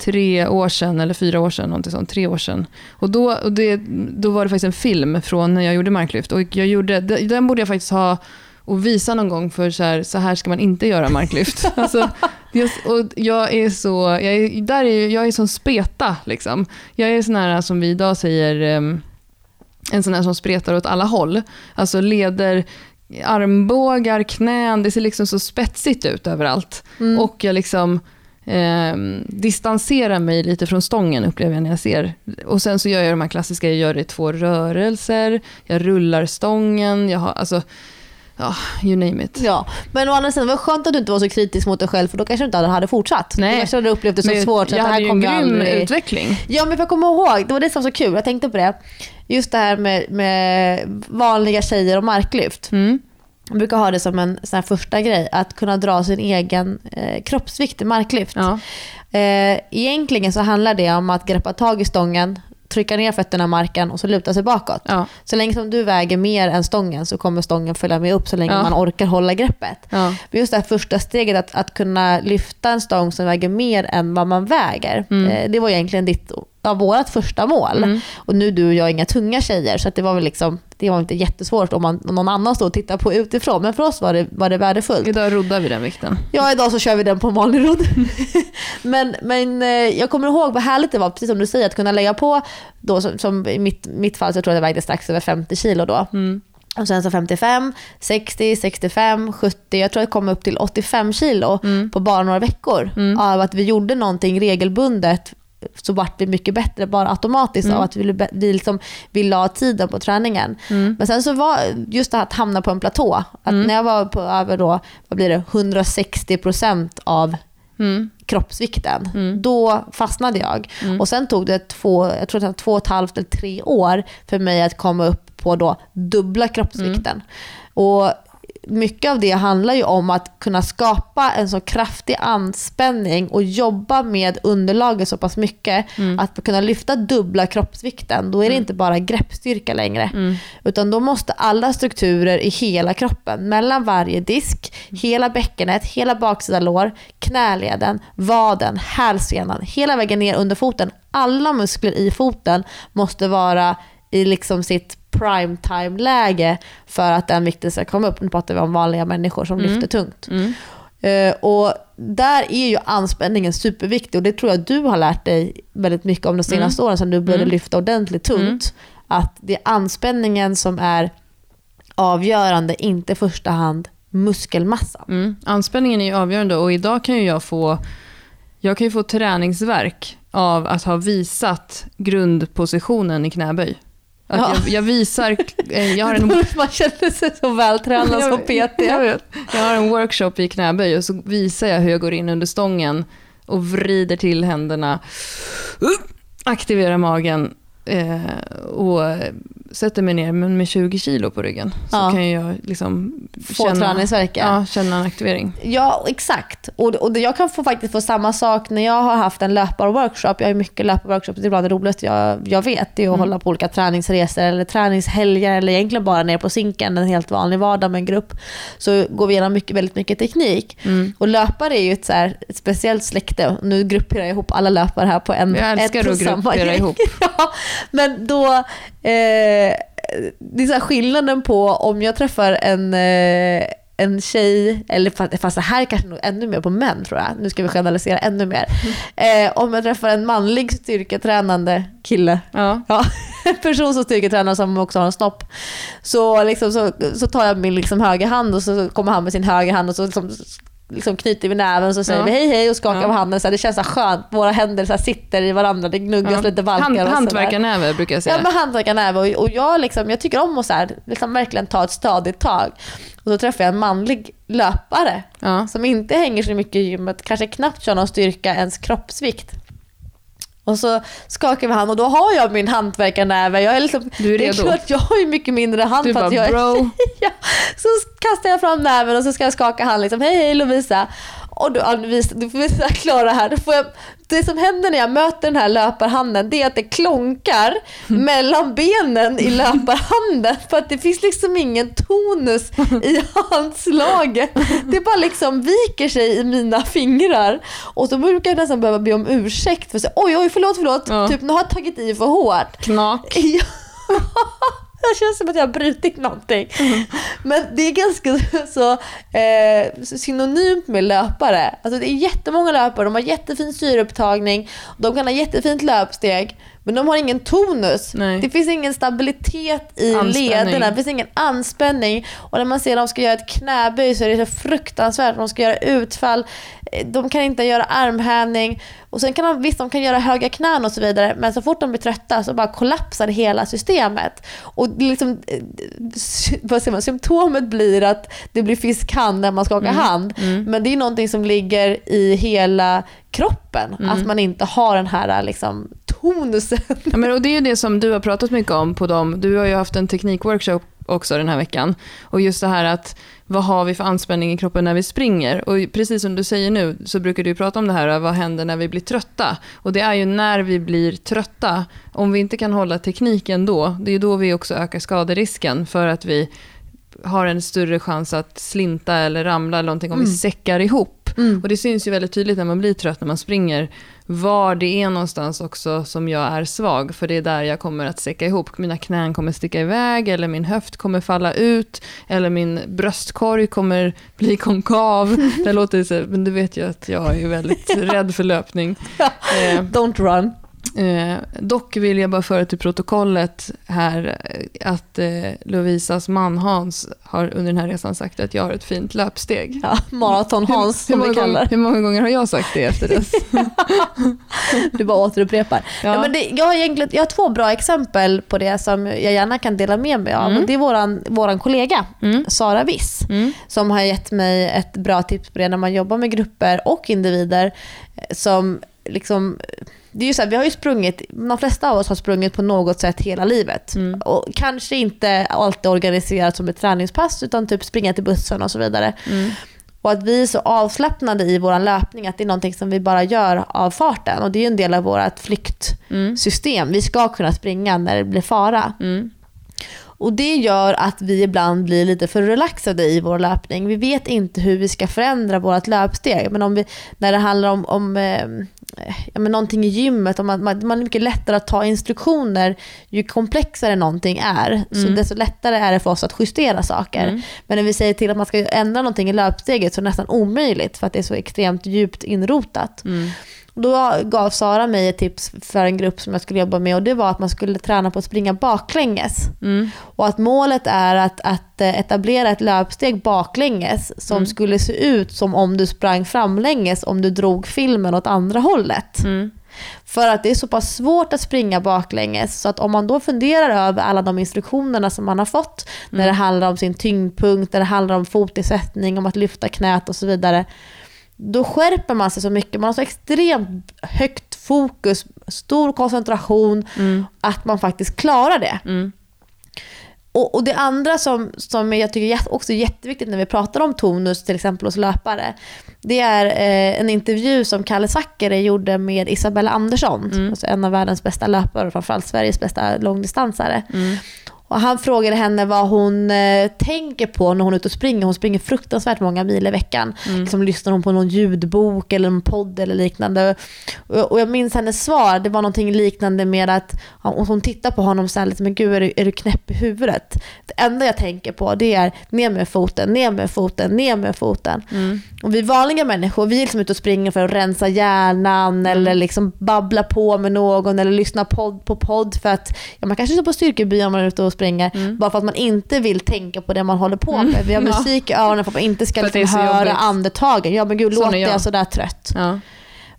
tre år sedan eller fyra år sedan, någonting sånt, tre år sedan. Och då, och det, då var det faktiskt en film från när jag gjorde marklyft. Och jag gjorde, den borde jag faktiskt ha och visa någon gång för så här, så här ska man inte göra marklyft. alltså, just, och jag är så, jag är, där är, jag är sån speta liksom. Jag är sån här som vi idag säger, em, en sån här som spretar åt alla håll. Alltså leder, armbågar, knän, det ser liksom så spetsigt ut överallt. Mm. Och jag liksom eh, distanserar mig lite från stången upplever jag när jag ser. Och sen så gör jag de här klassiska, jag gör det i två rörelser, jag rullar stången, jag har, alltså, ja, you name it. Ja, men å andra sidan var det skönt att du inte var så kritisk mot dig själv för då kanske du inte hade fortsatt. Nej. Då kanske hade du upplevt det så Men svårt så jag att det hade här ju en grym aldrig... utveckling. Ja, men för jag kommer ihåg, det var det som var så kul, jag tänkte på det. Just det här med, med vanliga tjejer och marklyft. Mm. Jag brukar ha det som en sån första grej, att kunna dra sin egen eh, kroppsvikt i marklyft. Ja. Eh, egentligen så handlar det om att greppa tag i stången, trycka ner fötterna i marken och så luta sig bakåt. Ja. Så länge som du väger mer än stången så kommer stången följa med upp så länge Ja. man orkar hålla greppet. Ja. Men just det här första steget att, att kunna lyfta en stång som väger mer än vad man väger. Mm. Eh, det var egentligen ditt, ja, vårt första mål. Mm. Och nu du och jag är inga tunga tjejer så att det var väl liksom, det var inte jättesvårt om, man, om någon annan stod och tittade på utifrån. Men för oss var det, var det värdefullt. Idag roddar vi den vikten. Ja, idag så kör vi den på en vanlig rodd. men men eh, jag kommer ihåg vad härligt det var, precis som du säger, att kunna lägga på, då, som, som i mitt, mitt fall så tror jag det vägde strax över 50 kilo då. Mm. Och sen så 55, 60, 65, 70, jag tror jag kom upp till 85 kilo Mm. på bara några veckor. Mm. Av att vi gjorde någonting regelbundet så vart vi mycket bättre bara automatiskt Mm. av att vi, vi, liksom, vi la tiden på träningen. Mm. Men sen så var just det här att hamna på en platå. Att Mm. när jag var på över då, vad blir det, 160% av Mm. kroppsvikten, Mm. då fastnade jag. Mm. Och sen tog det två, jag tror det två och ett halvt eller tre år för mig att komma upp på då dubbla kroppsvikten. Mm. Och mycket av det handlar ju om att kunna skapa en så kraftig anspänning och jobba med underlaget så pass mycket att kunna lyfta dubbla kroppsvikten. Då är det inte bara greppstyrka längre. Utan då måste alla strukturer i hela kroppen, mellan varje disk, hela bäckenet, hela baksida lår, knäleden, vaden, hälsenan, hela vägen ner under foten. Alla muskler i foten måste vara i liksom sitt prime time-läge för att den vikten ska komma upp. Nu pratar vi om vanliga människor som lyfter tungt. Mm. Eh, och där är ju anspänningen superviktig och det tror jag du har lärt dig väldigt mycket om de senaste åren sedan du började lyfta ordentligt tungt. Att det är anspänningen som är avgörande, inte i första hand muskelmassan. Mm. Anspänningen är ju avgörande och idag kan ju jag få, jag kan ju få träningsverk av att ha visat grundpositionen i knäböj. Att Ja. jag, jag visar, eh, jag har en Man känner sig så vältränad som PT. Jag, jag har en workshop i knäböj och så visar jag hur jag går in under stången och vrider till händerna, aktiverar magen och sätter mig ner men med 20 kilo på ryggen. Så Ja. kan jag liksom Få träningsvärk, ja. ja, känna en aktivering. Ja, exakt. Och, och jag kan få, faktiskt få samma sak när jag har haft en löparworkshop. Jag har mycket löparworkshops. Det är bland det roligaste jag, jag vet. Det är att hålla på olika träningsresor eller träningshelger eller egentligen bara ner på sinken en helt vanlig vardag med en grupp. Så går vi igenom mycket, väldigt mycket teknik. Och löpare är ju ett, så här, ett speciellt släkte. Nu grupperar jag ihop alla löpare här på en Jag älskar ett att gruppera ihop. ja, men då... Eh, det är så skillnaden på om jag träffar en, eh, en tjej, eller fast, det här är kanske nog ännu mer på män tror jag. Nu ska vi generalisera ännu mer. Eh, om jag träffar en manlig styrketränande kille, Ja. ja, en person som styrketränar som också har en snopp, så, liksom, så, så tar jag min liksom, höger hand och så kommer han med sin höger hand och så liksom, liksom knyter vi näven och så säger Ja. vi hej hej och skakar Ja. på handen. Så här, det känns så skönt. Våra händer så sitter i varandra, det gnuggas lite valkar. Hand, hantverkarnäve brukar jag säga. Ja, men hantverkarnäve. Och, och jag, liksom, jag tycker om att så här, liksom verkligen ta ett stadigt tag. Och så träffar jag en manlig löpare ja. som inte hänger så mycket i gymmet, kanske knappt kör någon styrka, ens kroppsvikt. Och så skakar vi hand och då har jag min hantverkarnäve. Jag är liksom, Du är det är redo. klart jag har ju mycket mindre hand Du för bara, att jag bro. ja, Så kastar jag fram näven och så ska jag skaka hand liksom, hej hej Lovisa. Och då, ja, du, du får visa Klara här. Då får jag, det som händer när jag möter den här löparhanden det är att det klonkar mellan benen i löparhanden för att det finns liksom ingen tonus i handslaget. Det bara liksom viker sig i mina fingrar och så brukar jag nästan behöva be om ursäkt för att säga oj oj förlåt förlåt, Ja. typ nu har jag tagit i för hårt. Knak. Ja. Det känns som att jag har brutit någonting. Men det är ganska så eh, synonymt med löpare. Alltså det är jättemånga löpare, de har jättefin syreupptagning, de kan ha jättefint löpsteg, men de har ingen tonus. Nej. Det finns ingen stabilitet i Anspänning. lederna, det finns ingen anspänning. Och när man ser att de ska göra ett knäböj så är det så fruktansvärt. De ska göra utfall, de kan inte göra armhävning. Och sen kan de, visst, de kan göra höga knän och så vidare, men så fort de blir trötta så bara kollapsar hela systemet. Och liksom, eh, vad säger man, symptomet blir att det blir fiskhand när man skakar hand. Men det är någonting som ligger i hela kroppen, att man inte har den här liksom, tonusen. Ja, men, och det är ju det som du har pratat mycket om på dem. Du har ju haft en teknikworkshop också den här veckan. Och just det här att vad har vi för anspänning i kroppen när vi springer? Och precis som du säger nu så brukar du prata om det här, vad händer när vi blir trötta? Och det är ju när vi blir trötta, om vi inte kan hålla tekniken då, det är ju då vi också ökar skaderisken för att vi har en större chans att slinta eller ramla eller någonting om vi säckar ihop. Och det syns ju väldigt tydligt när man blir trött när man springer var det är någonstans också som jag är svag. För det är där jag kommer att säcka ihop. Mina knän kommer sticka iväg eller min höft kommer falla ut. Eller min bröstkorg kommer bli konkav. Det låter så, men du vet ju att jag är väldigt rädd för löpning. Eh, Don't run. Eh, dock vill jag bara föra till protokollet här eh, att eh, Lovisas man Hans har under den här resan sagt att jag har ett fint löpsteg. Ja, Maraton-Hans som vi kallar hur många gånger har jag sagt det efter dess? Du bara återupprepar. Ja. Ja. men det, jag, har egentligen, jag har två bra exempel på det som jag gärna kan dela med mig av. Mm. Det är våran kollega Mm. Sara Wiss Mm. som har gett mig ett bra tips på det när man jobbar med grupper och individer eh, som liksom, det är ju så här, vi har ju sprungit, de flesta av oss har sprungit på något sätt hela livet. Mm. Och kanske inte alltid organiserat som ett träningspass utan typ springa till bussen och så vidare. Mm. Och att vi är så avslappnade i vår löpning att det är någonting som vi bara gör av farten. Och det är ju en del av vårt flyktsystem. Mm. Vi ska kunna springa när det blir fara. Mm. Och det gör att vi ibland blir lite för relaxade i vår löpning. Vi vet inte hur vi ska förändra vårt löpsteg. Men om vi, när det handlar om, om eh, ja, men någonting i gymmet, om man, man, man är mycket lättare att ta instruktioner ju komplexare någonting är. Så Mm. desto lättare är det för oss att justera saker. Mm. Men när vi säger till att man ska ändra någonting i löpsteget så är det nästan omöjligt för att det är så extremt djupt inrotat. Mm. Då gav Sara mig ett tips för en grupp som jag skulle jobba med och det var att man skulle träna på att springa baklänges. Mm. Och att målet är att, att eh, etablera ett löpsteg baklänges som Mm. skulle se ut som om du sprang framlänges om du drog filmen åt andra hållet. Mm. För att det är så pass svårt att springa baklänges så att om man då funderar över alla de instruktionerna som man har fått när det handlar om sin tyngdpunkt, när det handlar om fotisättning, om att lyfta knät och så vidare. Då skärper man sig så mycket, man har så extremt högt fokus, stor koncentration, Mm. att man faktiskt klarar det. Mm. Och, och det andra som, som jag tycker är också är jätteviktigt när vi pratar om tonus, till exempel hos löpare, det är eh, en intervju som Kalle Zackari gjorde med Isabella Andersson, Mm. alltså en av världens bästa löpare och framförallt Sveriges bästa långdistansare. Mm. Och han frågade henne vad hon eh, tänker på när hon är ute och springer. Hon springer fruktansvärt många mil i veckan. Mm. Liksom, lyssnar hon på någon ljudbok eller en podd eller liknande. Och, och jag minns hennes svar, det var någonting liknande med att hon tittar på honom säger liksom, men gud är du, är du knäpp i huvudet? Det enda jag tänker på det är ner med foten, ner med foten, ner med foten. Mm. Och vi vanliga människor, vi är liksom ute och springer för att rensa hjärnan eller liksom babbla på med någon eller lyssna podd på podd för att ja, man kanske står på styrkeby om man är ute och springer Mm. bara för att man inte vill tänka på det man håller på med. Vi har musik i öronen för att man inte ska liksom höra jobbigt. andetagen. Ja men gud, låter jag jag. sådär trött? Ja.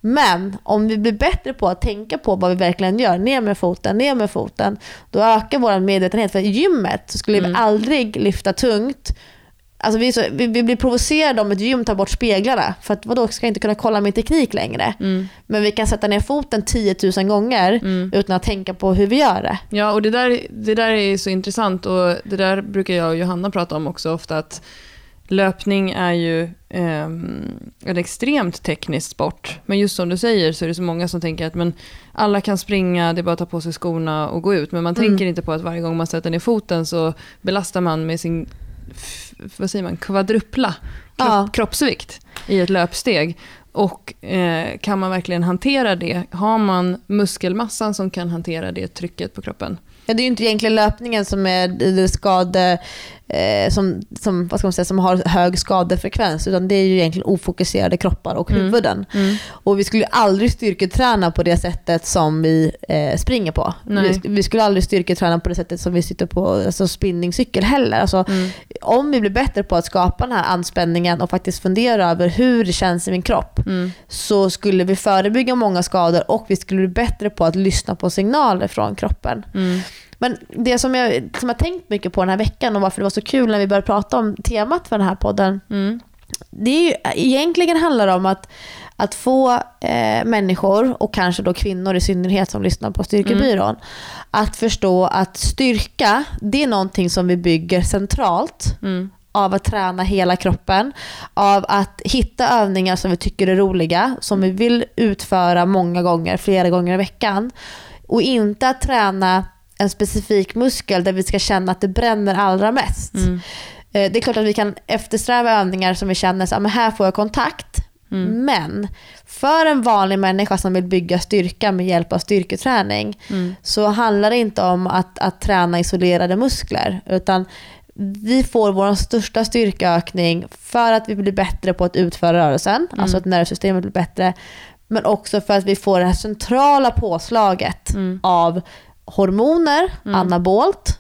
Men om vi blir bättre på att tänka på vad vi verkligen gör, ner med foten, ner med foten, då ökar vår medvetenhet. För i gymmet så skulle vi Mm. aldrig lyfta tungt. Alltså vi, så, vi, vi blir provocerade om ett gym tar bort speglarna. För att vadå, ska jag inte kunna kolla min teknik längre? Mm. Men vi kan sätta ner foten 10 000 gånger Mm. utan att tänka på hur vi gör det. Ja, och det där, det där är så intressant och det där brukar jag och Johanna prata om också ofta att löpning är ju ehm, en extremt teknisk sport. Men just som du säger så är det så många som tänker att men alla kan springa, det är bara att ta på sig skorna och gå ut. Men man Mm. tänker inte på att varje gång man sätter ner foten så belastar man med sin vad säger man, kvadrupla kropp, Ja. kroppsvikt i ett löpsteg. Och eh, kan man verkligen hantera det? Har man muskelmassan som kan hantera det trycket på kroppen? Ja, det är ju inte egentligen löpningen som är det skade, eh, som, som, vad ska man säga, som har hög skadefrekvens, utan det är ju egentligen ofokuserade kroppar och Mm. huvuden. Mm. Och vi skulle aldrig styrketräna på det sättet som vi eh, springer på. Vi, vi skulle aldrig styrketräna på det sättet som vi sitter på alltså spinningcykel heller. Alltså, Mm. Om vi blir bättre på att skapa den här anspänningen och faktiskt fundera över hur det känns i min kropp, Mm. så skulle vi förebygga många skador och vi skulle bli bättre på att lyssna på signaler från kroppen. Mm. Men det som jag, som jag tänkt mycket på den här veckan och varför det var så kul när vi började prata om temat för den här podden, Mm. det är ju, egentligen handlar det om att, att få eh, människor, och kanske då kvinnor i synnerhet som lyssnar på Styrkebyrån, att förstå att styrka, det är någonting som vi bygger centralt Mm. av att träna hela kroppen, av att hitta övningar som vi tycker är roliga, som vi vill utföra många gånger, flera gånger i veckan. Och inte att träna en specifik muskel där vi ska känna att det bränner allra mest. Mm. Eh, Det är klart att vi kan eftersträva övningar som vi känner att här får jag kontakt. Mm. Men för en vanlig människa som vill bygga styrka med hjälp av styrketräning Mm. så handlar det inte om att, att träna isolerade muskler. Utan vi får vår största styrkeökning för att vi blir bättre på att utföra rörelsen, Mm. alltså att nervsystemet blir bättre. Men också för att vi får det här centrala påslaget Mm. av hormoner, Mm. anabolt,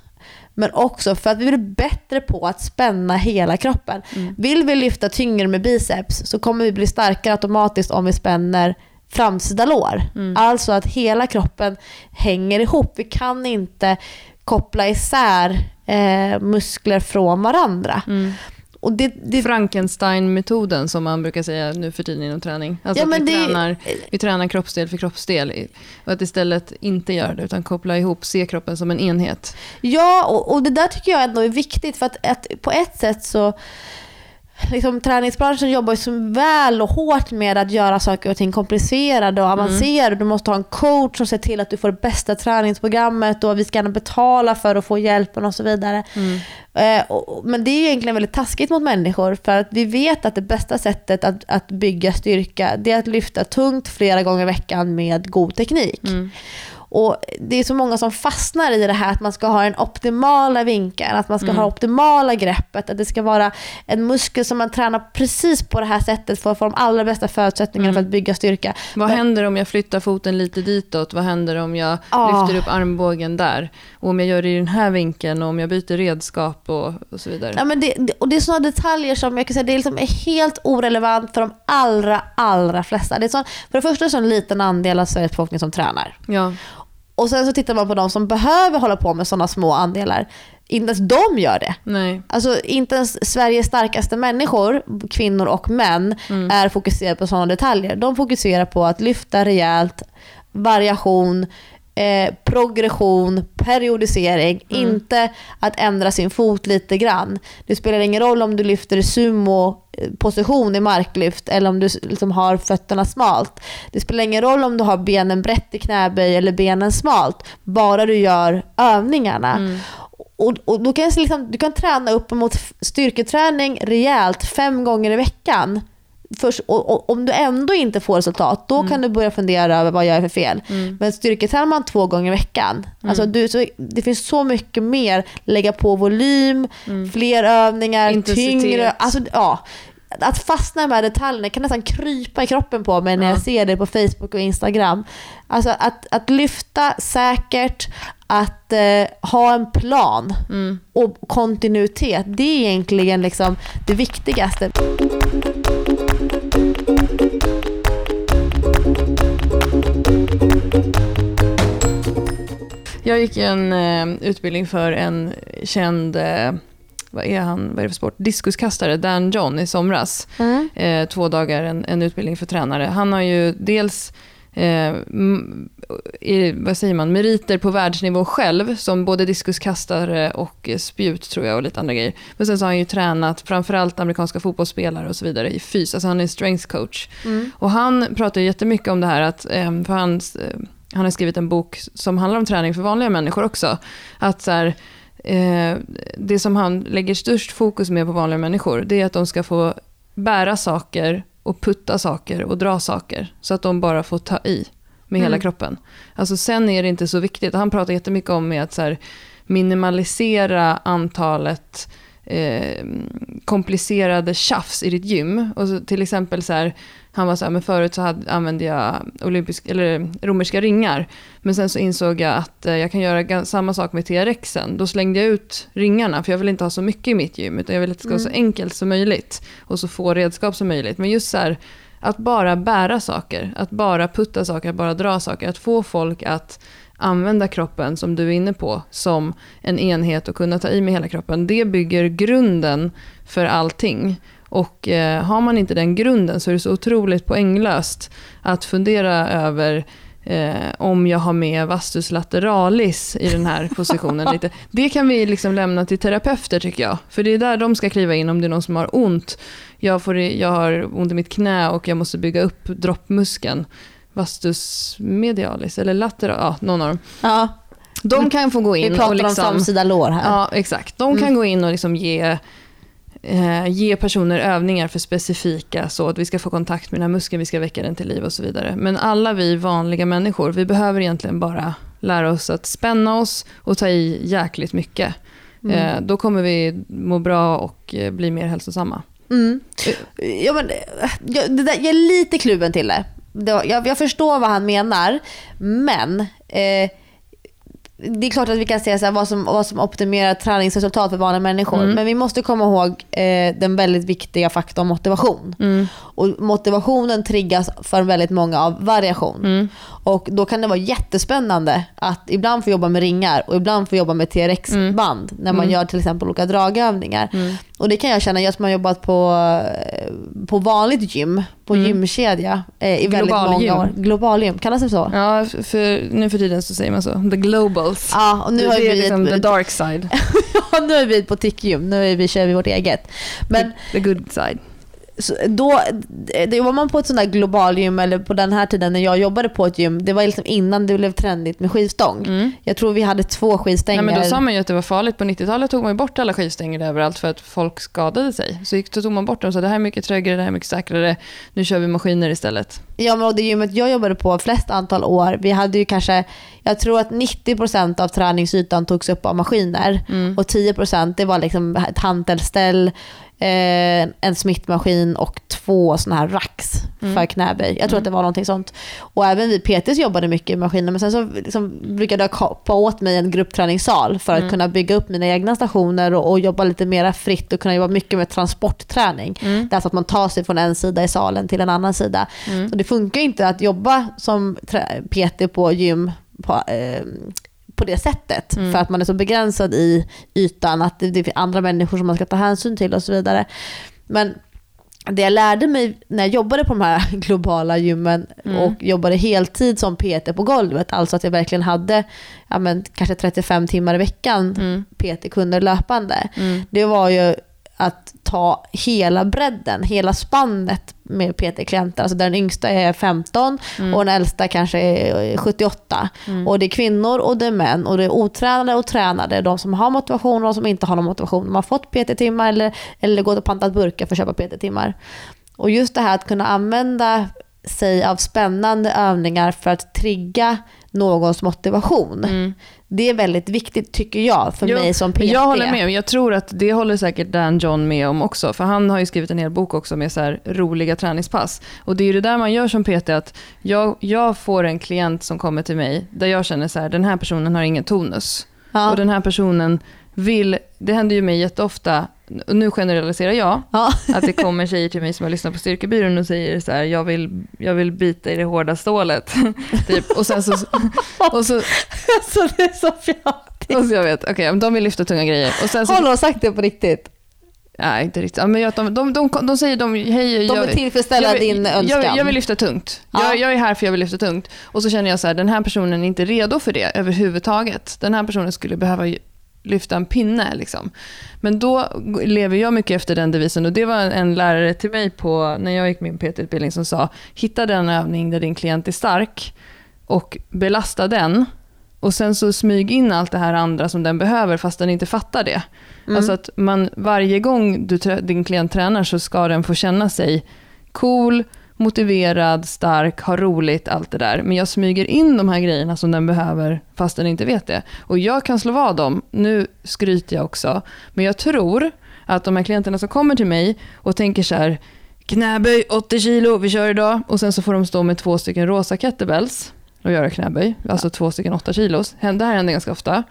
men också för att vi blir bättre på att spänna hela kroppen. Mm. Vill vi lyfta tyngre med biceps så kommer vi bli starkare automatiskt om vi spänner framsida lår. Mm. Alltså att hela kroppen hänger ihop. Vi kan inte koppla isär eh, muskler från varandra. Mm. Och det, det, Frankenstein-metoden som man brukar säga nu för tiden inom träning. Alltså Ja, vi, det- tränar, vi tränar kroppsdel för kroppsdel. Och att istället inte göra det, utan koppla ihop, se kroppen som en enhet. Ja, och, och det där tycker jag ändå är viktigt för att, att på ett sätt så Liksom, träningsbranschen jobbar ju så väl och hårt med att göra saker och ting komplicerade och avancerade. Du måste ha en coach som ser till att du får det bästa träningsprogrammet och vi ska gärna betala för att få hjälpen och så vidare. Eh, och, men det är egentligen väldigt taskigt mot människor för att vi vet att det bästa sättet att, att bygga styrka det är att lyfta tungt flera gånger i veckan med god teknik. Och Det är så många som fastnar i det här att man ska ha den optimala vinkeln, att man ska ha optimala greppet, att det ska vara en muskel som man tränar precis på det här sättet för att få de allra bästa förutsättningarna för att bygga styrka. Vad Men- händer om jag flyttar foten lite ditåt? Vad händer om jag Ah. lyfter upp armbågen där? Och om jag gör det i den här vinkeln och om jag byter redskap och, och så vidare. Ja, men det, och det är sådana detaljer som jag kan säga det är liksom helt orelevant för de allra, allra flesta. Det är sån, för det första är det en liten andel av Sveriges befolkning som tränar. Ja. Och sen så tittar man på de som behöver hålla på med sådana små andelar. Inte ens de gör det. Nej. Alltså inte ens Sveriges starkaste människor, kvinnor och män, är fokuserade på sådana detaljer. De fokuserar på att lyfta rejält, variation, eh, progression, periodisering. Inte att ändra sin fot lite grann. Det spelar ingen roll om du lyfter i sumo-position i marklyft eller om du liksom har fötterna smalt. Det spelar ingen roll om du har benen brett i knäböj eller benen smalt. Bara du gör övningarna. Och, och då kan liksom, du kan träna upp mot styrketräning rejält fem gånger i veckan. Först, och, och, om du ändå inte får resultat, då kan du börja fundera över vad jag gör för fel. Men styrketränar man två gånger i veckan, alltså du, så, det finns så mycket mer. Lägga på volym, fler övningar, Intensitet. tyngre. Alltså, ja. Att fastna i de här detaljerna kan nästan krypa i kroppen på mig när jag ser det på Facebook och Instagram. Alltså att, att lyfta säkert, att eh, ha en plan och kontinuitet. Det är egentligen liksom det viktigaste. Jag gick en eh, utbildning för en känd, eh, vad är han, vad är det för sport? Diskuskastare, Dan John i somras. Eh, två dagar, en, en utbildning för tränare. Han har ju dels eh, i, vad säger man, meriter på världsnivå själv, som både diskuskastare och spjut tror jag och lite andra grejer. Men sen så har han ju tränat framförallt amerikanska fotbollsspelare och så vidare i fys, alltså han är strength coach. Och han pratar jättemycket om det här att, eh, för han, eh, han har skrivit en bok som handlar om träning för vanliga människor också. Att så här, eh, det som han lägger störst fokus med på vanliga människor, det är att de ska få bära saker och putta saker och dra saker. Så att de bara får ta i med hela kroppen. Alltså sen är det inte så viktigt. Han pratar jättemycket om med att så här, minimalisera antalet eh, komplicerade tjafs i ditt gym. Och så, till exempel så här, han var så här, men förut så hade, använde jag olympisk, eller romerska ringar. Men sen så insåg jag att eh, jag kan göra samma sak med TRXen. Då slängde jag ut ringarna, för jag vill inte ha så mycket i mitt gym, utan jag vill att det ska vara så enkelt som möjligt. Och så få redskap som möjligt. Men just så här, att bara bära saker, att bara putta saker, att bara dra saker. Att få folk att använda kroppen, som du är inne på, som en enhet och kunna ta i med hela kroppen. Det bygger grunden för allting. Och eh, har man inte den grunden så är det så otroligt poänglöst att fundera över eh, om jag har med vastus lateralis i den här positionen. lite. Det kan vi liksom lämna till terapeuter tycker jag. För det är där de ska kliva in om det är någon som har ont. Jag, får, jag har ont i mitt knä och jag måste bygga upp droppmuskeln. Vastus medialis eller lateral, ja någon av dem. Ja, De kan få gå in vi pratar och liksom... om framsida lår här. Ja, exakt. De kan gå in och liksom ge, eh, ge personer övningar för specifika, så att vi ska få kontakt med den här muskeln, vi ska väcka den till liv och så vidare. Men alla vi vanliga människor, vi behöver egentligen bara lära oss att spänna oss och ta i jäkligt mycket. Eh, då kommer vi må bra och eh, bli mer hälsosamma. Mm. Ja, men, eh, jag, det där, jag är lite kluven till det. Det jag, jag förstår vad han menar, men eh, det är klart att vi kan säga så här, vad, som, vad som optimerar träningsresultat för vanliga människor. Men vi måste komma ihåg eh, den väldigt viktiga faktorn motivation. Och motivationen triggas för väldigt många av variation. Och då kan det vara jättespännande att ibland få jobba med ringar och ibland få jobba med TRX-band när man gör till exempel olika dragövningar. Och det kan jag känna, jag som har jobbat på, eh, på vanligt gym, på Mm. gymkedja eh, i väldigt Globalgym. många år. Globalgym, kallas det så? Ja, för nu för tiden så säger man så. The globals. Ja, och nu det har är vi liksom ett, the dark side. ja, nu är vi ett boutiquegym, nu är vi, kör vi vårt eget. Men The good side. Så då, det var man på ett sånt där globalgym, eller på den här tiden när jag jobbade på ett gym, det var liksom innan det blev trendigt med skivstång. Mm. Jag tror vi hade två skivstänger. Nej, men då sa man ju att det var farligt. På 90-talet tog man ju bort alla skivstänger överallt för att folk skadade sig. Så gick, tog man bort dem och sa det här är mycket tryggare, det här är mycket säkrare. Nu kör vi maskiner istället. Ja, men och det gymmet jag jobbade på flest antal år, vi hade ju kanske, jag tror att 90% av träningsytan togs upp av maskiner Mm. och 10% det var liksom ett hantelställ, eh, en smittmaskin och två sådana här racks Mm. för knäböj. Jag tror att det var någonting sånt. Och även vi PTs jobbade mycket med maskiner men sen så liksom brukade jag kapa åt mig en gruppträningssal för att Mm. kunna bygga upp mina egna stationer och, och jobba lite mer fritt och kunna jobba mycket med transportträning. Mm. Det är alltså att man tar sig från en sida i salen till en annan sida. Mm. Så det funkar inte att jobba som PT på gym på, eh, på det sättet. Mm. För att man är så begränsad i ytan, att det, det är andra människor som man ska ta hänsyn till och så vidare. Men det jag lärde mig när jag jobbade på de här globala gymmen Mm. och jobbade heltid som PT på golvet, alltså att jag verkligen hade ja, men, kanske 35 timmar i veckan Mm. PT-kunder löpande. Mm. Det var ju att ta hela bredden, hela spannet med PT-klienter. Alltså den yngsta är 15 Mm. och den äldsta kanske är 78. Mm. Och det är kvinnor och det är män och det är otränade och tränade. De som har motivation och de som inte har någon motivation. De har fått PT-timmar eller, eller gått och pantat burkar för att köpa PT-timmar. Och just det här att kunna använda sig av spännande övningar för att trigga någons motivation. Mm. Det är väldigt viktigt tycker jag för Jo, mig som PT. Jag håller med. Jag tror att det håller säkert Dan John med om också. För han har ju skrivit en hel bok också med så här roliga träningspass. Och det är ju det där man gör som PT, att jag, jag får en klient som kommer till mig, där jag känner så här, den här personen har ingen tonus. Ja. Och den här personen vill, det händer ju mig jätteofta, och nu generaliserar jag, Ja. att det kommer tjejer till mig som har lyssnat på styrkebyrån och säger så här, jag vill, jag vill bita i det hårda stålet. typ. Och sen så, och så, Alltså det är så fjattigt. och så jag vet, okej, de vill lyfta tunga grejer. Och sen så, Har någon sagt det på riktigt? nej inte riktigt, Ja, men jag, de, de, de, de säger, de, hej, De jag, vill tillfredsställa jag, vill- din önskan. Jag, jag vill lyfta tungt. Ja. Jag, jag är här för jag vill lyfta tungt. Och så känner jag så här, den här personen är inte redo för det överhuvudtaget. Den här personen skulle behöva lyfta en pinne. Liksom. Men då lever jag mycket efter den devisen. Och det var en lärare till mig på, när jag gick min PT-utbildning som sa, hitta den övning där din klient är stark och belasta den. Och sen så smyg in allt det här andra som den behöver fast den inte fattar det. Mm. Alltså att man, varje gång du, din klient tränar så ska den få känna sig cool, motiverad, stark, ha roligt, allt det där. Men jag smyger in de här grejerna som den behöver fast den inte vet det. Och jag kan slå vad dem, nu skryter jag också, men jag tror att de här klienterna som kommer till mig och tänker så här, knäböj 80 kilo, vi kör idag. Och sen så får de stå med två stycken rosa kettlebells och göra knäböj, alltså två stycken 8 kilos. Det här händer ganska ofta.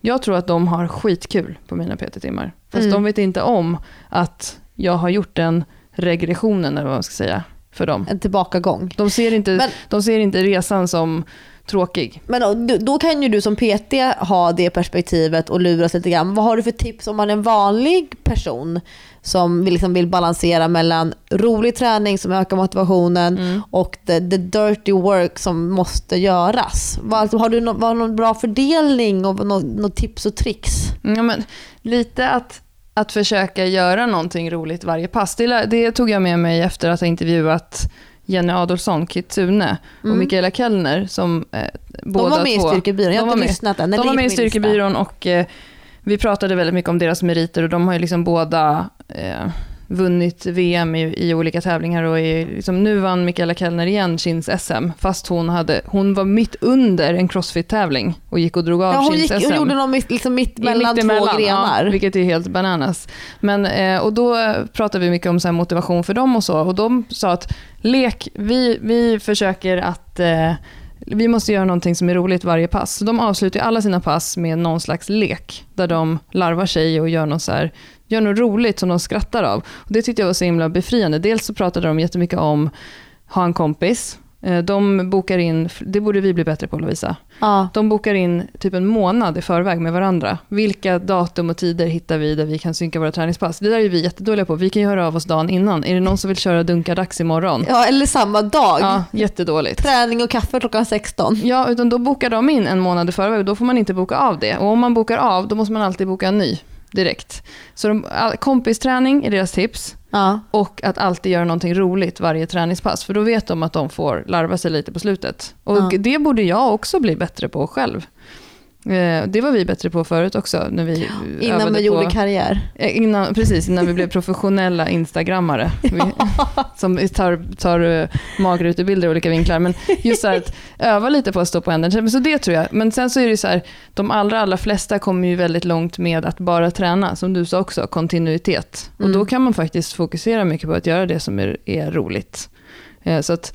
Jag tror att de har skitkul på mina PT-timmar. Fast Mm. de vet inte om att jag har gjort den regressionen, eller vad man ska säga, för dem. En tillbakagång. De ser inte, Men- de ser inte resan som tråkig. Men då- då- kan ju du som PT ha det perspektivet och luras lite grann. Vad har du för tips om man är en vanlig person som liksom vill balansera mellan rolig träning som ökar motivationen Mm. och the, the dirty work som måste göras? Vad, alltså, har du nå- vad, någon bra fördelning och något nå tips och tricks? Ja, men, lite att, att försöka göra någonting roligt varje pass. Det, det tog jag med mig efter att ha intervjuat Jenny Adolfsson, Kitsune och Mm. Mikaela Kellner som eh, båda De var med två. i Styrkebyrån, jag har inte med. lyssnat än. De var med i. Styrkebyrån och eh, vi pratade väldigt mycket om deras meriter och de har ju liksom båda eh, vunnit VM i, i olika tävlingar och är, liksom, nu vann Mikaela Kellner igen Kins SM fast hon, hade, hon var mitt under en crossfit-tävling och gick och drog av Ja, hon, Kins gick, SM. hon gjorde något mitt, liksom mitt mellan två mittemellan, grenar. Ja, vilket är helt bananas. Men, eh, och då pratade vi mycket om så här motivation för dem och så. Och de sa att lek, vi, vi försöker att eh, vi måste göra någonting som är roligt varje pass. Så de avslutar alla sina pass med någon slags lek. Där de larvar sig och gör något, så här, gör något roligt som de skrattar av. Och det tyckte jag var så himla befriande. Dels så pratade de jättemycket om ha en kompis. Eh, De bokar in, det borde vi bli bättre på Lovisa. Ja. De bokar in typ en månad i förväg med varandra. Vilka datum och tider hittar vi där vi kan synka våra träningspass? Det där är vi jättedåliga på. Vi kan ju höra av oss dagen innan. Är det någon som vill köra dunka dags imorgon? ja, eller samma dag. Ja, jättedåligt. Träning och kaffe klockan 16. Ja, utan då bokar de in en månad i förväg och då får man inte boka av det. Och om man bokar av, då måste man alltid boka en ny direkt. Så de, kompisträning är deras tips. Ja. Och att alltid göra någonting roligt varje träningspass. För då vet de att de får larva sig lite på slutet. Och Ja. det borde jag också bli bättre på själv. Eh, Det var vi bättre på förut också. När vi Innan övade vi gjorde på, karriär. Eh, Innan, precis, innan vi blev professionella instagrammare. Vi, som tar, tar uh, magrutebilder i olika vinklar. Men just så här att öva lite på att stå på händerna. Så det tror jag. Men sen så är det så här, de allra, allra flesta kommer ju väldigt långt med att bara träna. Som du sa också, kontinuitet. Och Mm. då kan man faktiskt fokusera mycket på att göra det som är, är roligt. Eh, Så att,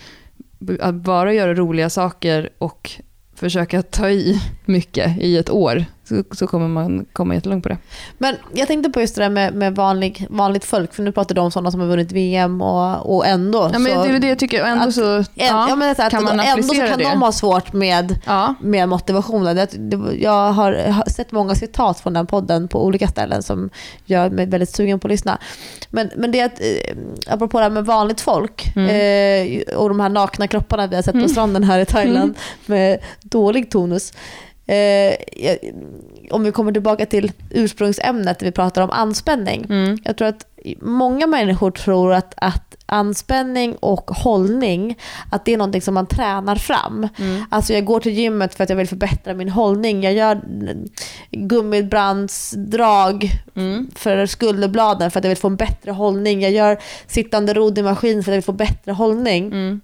att bara göra roliga saker och försöka ta i mycket i ett år, så, så kommer man komma jättelångt på det. Men jag tänkte på just det där med, med vanlig, vanligt folk, för nu pratar du om sådana som har vunnit VM och, och ändå Ja, men så... det är det jag tycker. Och ändå att- så, En, ja, men så att kan man ändå så kan det? de ha svårt med, ja. med motivationen. Det, det, jag har, sett många citat från den podden på olika ställen som gör mig väldigt sugen på att lyssna. Men, men det är att, eh, apropå det här med vanligt folk Mm. eh, och de här nakna kropparna vi har sett på stranden här i Thailand med dålig tonus. Eh, om vi kommer tillbaka till ursprungsämnet, där vi pratar om anspänning. Mm. Jag tror att många människor tror att, att anspänning och hållning, att det är någonting som man tränar fram. Mm. Alltså jag går till gymmet för att jag vill förbättra min hållning. Jag gör gummibrandsdrag Mm. för skulderbladen för att jag vill få en bättre hållning. Jag gör sittande rodd i maskin för att jag vill få bättre hållning. Mm.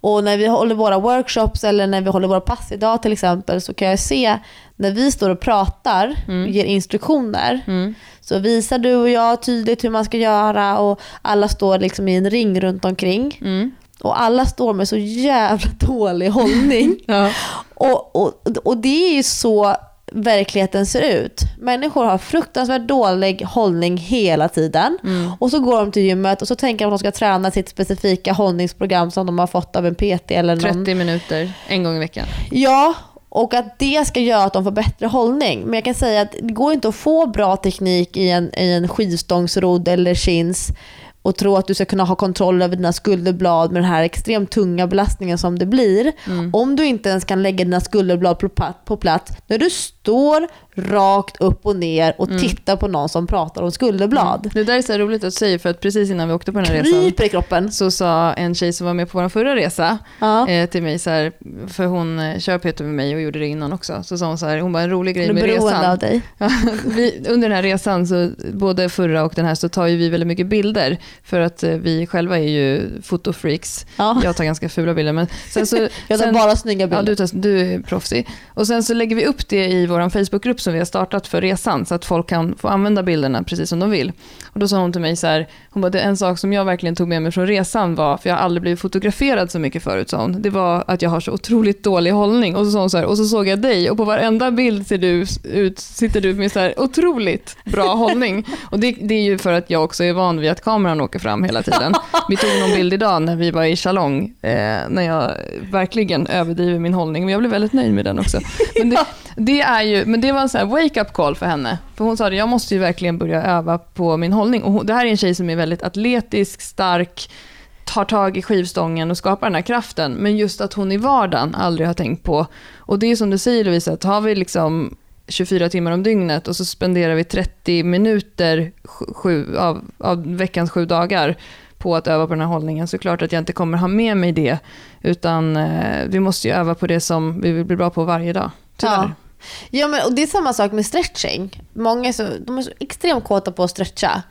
Och när vi håller våra workshops eller när vi håller våra pass idag till exempel så kan jag se när vi står och pratar, Mm. ger instruktioner, Mm. så visar du och jag tydligt hur man ska göra och alla står liksom i en ring runt omkring. Mm. Och alla står med så jävla dålig hållning. Ja. och, och, och det är ju så verkligheten ser ut. Människor har fruktansvärt dålig hållning hela tiden. Mm. Och så går de till gymmet och så tänker de att de ska träna sitt specifika hållningsprogram som de har fått av en PT eller någon 30 minuter, en gång i veckan. Ja, och att det ska göra att de får bättre hållning. Men jag kan säga att det går inte att få bra teknik i en, i en skivstångsrodd eller chins och tro att du ska kunna ha kontroll över dina skulderblad med den här extremt tunga belastningen som det blir. Mm. Om du inte ens kan lägga dina skulderblad på pla- på plats när du står rakt upp och ner och Mm. tittar på någon som pratar om skulderblad. Det där är så roligt att säga för att precis innan vi åkte på den här resan Kryper kroppen. så sa en tjej som var med på vår förra resa Ja. eh, till mig så här, för hon eh, kör PT med mig och gjorde det innan också. Så sa hon så här, hon bara en rolig grej Du med resan. av dig. Ja, vi, under den här resan, så, både förra och den här, så tar ju vi väldigt mycket bilder. För att eh, vi själva är ju fotofreaks. Ja. Jag tar ganska fula bilder. Men sen så, Jag tar sen, bara snygga ja, bilder. du, tar, du är proffsig. Och sen så lägger vi upp det i vår Facebookgrupp som vi har startat för resan. Så att folk kan få använda bilderna precis som de vill. Och då sa hon till mig så här, hon bara, en sak som jag verkligen tog med mig från resan var, för jag har aldrig blivit fotograferad så mycket förut, sa hon. Det var att jag har så otroligt dålig hållning. Och så sa hon så här, och så såg jag dig och på varenda bild ser du ut, sitter du med så här otroligt bra hållning. Och det, det är ju för att jag också är van vid att kameran åker fram hela tiden. Vi tog någon bild idag när vi var i Chalong, eh, när jag verkligen överdriver min hållning. Men jag blev väldigt nöjd med den också. Men det, det, är ju, men det var en här wake-up call för henne. För hon sa att jag måste ju verkligen börja öva på min hållning. Och hon, det här är en tjej som är väldigt atletisk, stark, tar tag i skivstången och skapar den här kraften. Men just att hon i vardagen aldrig har tänkt på. Och det är som du säger Lovisa, att har vi liksom 24 timmar om dygnet och så spenderar vi 30 minuter sju, sju, av, av veckans sju dagar på att öva på den här hållningen så är det klart att jag inte kommer ha med mig det. Utan eh, vi måste ju öva på det som vi vill bli bra på varje dag. Tyvärr. Ja. Ja, men, och det är samma sak med stretching. Många är så, de är så extremt kåta på att stretcha.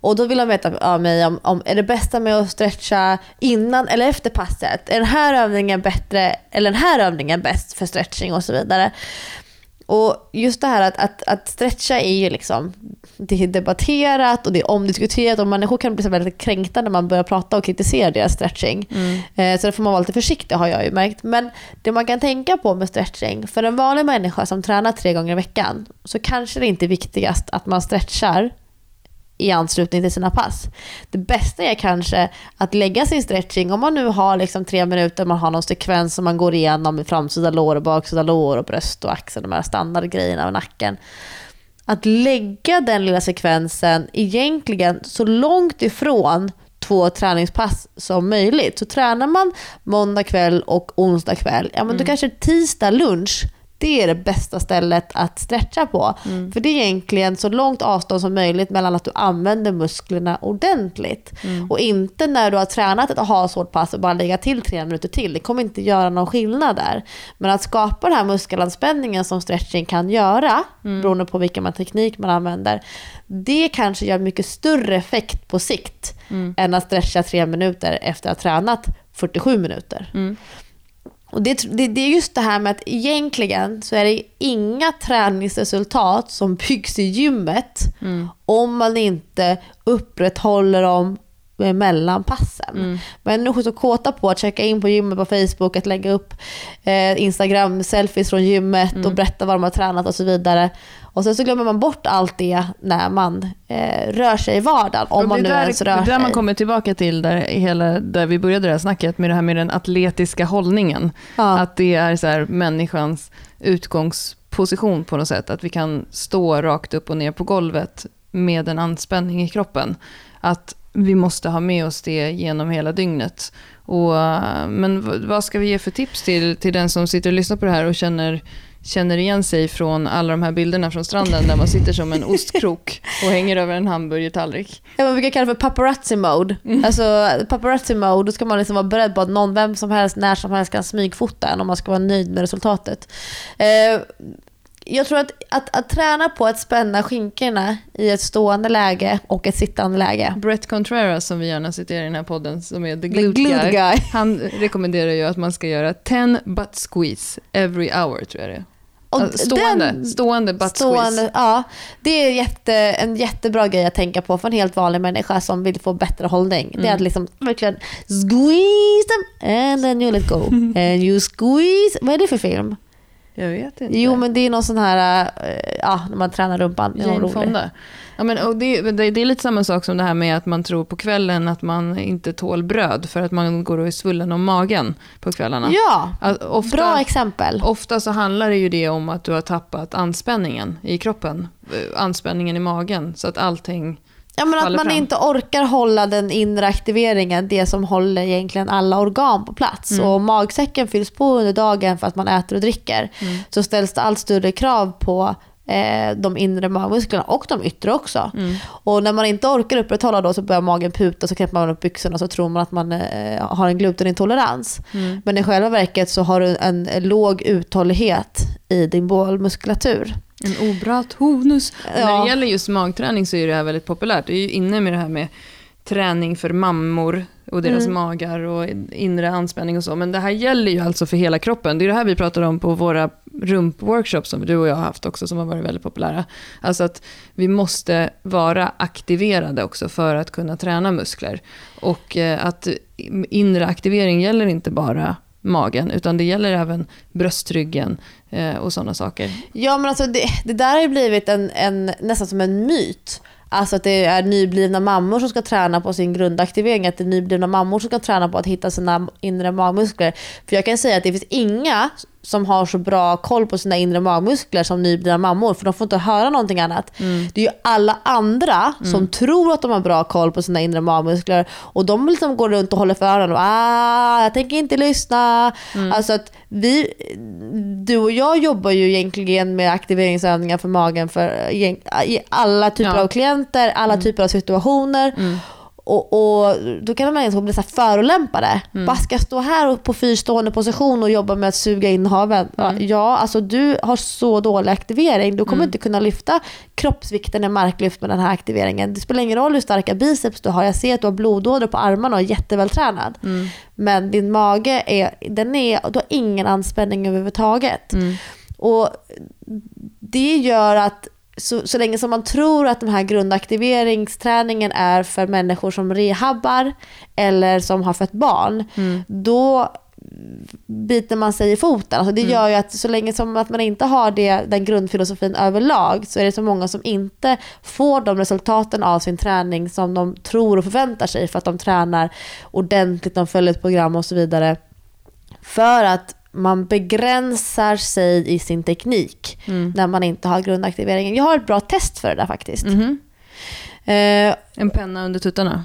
Och då vill de veta av mig om, om är det bästa med att stretcha innan eller efter passet? Är den här övningen bättre eller den här övningen bäst för stretching och så vidare. Och just det här att, att, att stretcha är ju liksom, det är debatterat och det är omdiskuterat och människor kan bli så väldigt kränkta när man börjar prata och kritisera deras stretching. Mm. Eh, Så där får man vara lite försiktig har jag ju märkt. Men det man kan tänka på med stretching, för en vanlig människa som tränar tre gånger i veckan så kanske det inte är viktigast att man stretchar i anslutning till sina pass. Det bästa är kanske att lägga sin stretching, om man nu har liksom tre minuter, man har någon sekvens som man går igenom med framsida lår och baksida lår och bröst och axel, de här standardgrejerna och nacken. Att lägga den lilla sekvensen egentligen så långt ifrån två träningspass som möjligt. Så tränar man måndag kväll och onsdag kväll, ja men då kanske tisdag lunch det är det bästa stället att stretcha på. Mm. För det är egentligen så långt avstånd som möjligt mellan att du använder musklerna ordentligt. Mm. Och inte när du har tränat ett ha-svårt pass och bara lägga till tre minuter till. Det kommer inte göra någon skillnad där. Men att skapa den här muskelanspänningen som stretching kan göra, Mm. beroende på vilken teknik man använder, det kanske gör mycket större effekt på sikt Mm. än att stretcha tre minuter efter att ha tränat 47 minuter. Och det, det, det är just det här med att egentligen så är det inga träningsresultat som byggs i gymmet Mm. om man inte upprätthåller dem mellan passen. Mm. Människor så kåta på att checka in på gymmet på Facebook, att lägga upp eh, Instagram-selfies från gymmet Mm. och berätta vad de har tränat och så vidare. Och sen så glömmer man bort allt det när man eh, rör sig i vardagen, om man nu det är ens där, rör det är där sig. man kommer tillbaka till där, hela, där vi började det här snacket med det här med den atletiska hållningen. ja. Att det är så här människans utgångsposition på något sätt. Att vi kan stå rakt upp och ner på golvet med en anspänning i kroppen. Att vi måste ha med oss det genom hela dygnet. Och, eh, men vad ska vi ge för tips till, till den som sitter och lyssnar på det här och känner, känner igen sig från alla de här bilderna från stranden där man sitter som en ostkrok och hänger över en hamburgertallrik? Ja, man brukar kalla det för paparazzi mode. Mm. Alltså paparazzi mode, då ska man liksom vara beredd på att någon, vem som helst, när som helst kan smygfota en om man ska vara nöjd med resultatet. Eh, jag tror att, att, att träna på att spänna skinkorna i ett stående läge och ett sittande läge. Brett Contreras som vi gärna citerar i den här podden, som är the The glute, glute guy. guy. Han rekommenderar ju att man ska göra 10 butt squeeze every hour, tror jag det är. Och Alltså, stående, den- stående butt Stående, ja, det är jätte, en jättebra grej att tänka på för en helt vanlig människa som vill få bättre hållning. Det är Mm. att liksom verkligen squeeze them and then you let go. And you squeeze, vad är det för film? Jag vet inte. Jo men det är någon sån här, eh, ja när man tränar rumpan. Jane. Fonda. Ja, men, och det, det, det är lite samma sak som det här med att man tror på kvällen att man inte tål bröd för att man går och är svullen om magen på kvällarna. Ja, Att ofta, bra exempel. Ofta så handlar det ju det om att du har tappat anspänningen i kroppen. eh, Anspänningen i magen. Så att allting... Ja, men att man fram. inte orkar hålla den inre aktiveringen, det som håller egentligen alla organ på plats. Mm. Och magsäcken fylls på under dagen för att man äter och dricker. Mm. Så ställs det allt större krav på eh, de inre magmusklerna och de yttre också. Mm. Och när man inte orkar upprätthålla då så börjar magen puta så knäpper man upp byxorna så tror man att man eh, har en glutenintolerans. Mm. Men i själva verket så har du en låg uthållighet i din bålmuskulatur. En obra tonus. Ja. När det gäller just magträning så är det här väldigt populärt. Det är ju inne med det här med träning för mammor och deras Mm. magar och inre anspänning och så. Men det här gäller ju alltså för hela kroppen. Det är det här vi pratar om på våra rumpworkshops som du och jag har haft också, som har varit väldigt populära. Alltså att vi måste vara aktiverade också för att kunna träna muskler. Och eh, att inre aktivering gäller inte bara magen, utan det gäller även bröstryggen eh, och sådana saker. Ja men alltså det, det där har ju blivit en, en, nästan som en myt. Alltså att det är nyblivna mammor som ska träna på sin grundaktivering. Att det är nyblivna mammor som ska träna på att hitta sina inre magmuskler. För jag kan säga att det finns inga som har så bra koll på sina inre magmuskler som nyblivna mammor. För de får inte höra någonting annat. Det är ju alla andra som tror att de har bra koll på sina inre magmuskler. Och de liksom går runt och håller för öronen och ah, jag tänker inte lyssna. Alltså att vi, du och jag jobbar ju egentligen med aktiveringsövningar för magen för i alla typer Ja. av klienter, alla typer av situationer. Och, och Då kan man bli så här förolämpade. Bara ska jag stå här och på fyrstående position och jobba med att suga in haven? Ja, Ja, alltså du har så dålig aktivering. Du kommer inte kunna lyfta kroppsvikten i marklyft med den här aktiveringen. Det spelar ingen roll hur starka biceps du har. Jag ser att du har blodådror på armarna och är jättevältränad. Men din mage är, den är, du har ingen anspänning överhuvudtaget. Och det gör att så, så länge som man tror att den här grundaktiveringsträningen är för människor som rehabbar eller som har fött barn, då biter man sig i foten. Alltså det Mm. gör ju att så länge som att man inte har det, den grundfilosofin överlag så är det så många som inte får de resultaten av sin träning som de tror och förväntar sig för att de tränar ordentligt, de följer ett program och så vidare. För att man begränsar sig i sin teknik Mm. när man inte har grundaktiveringen. Jag har ett bra test för det där faktiskt. Mhm. Eh, En penna under tuttarna.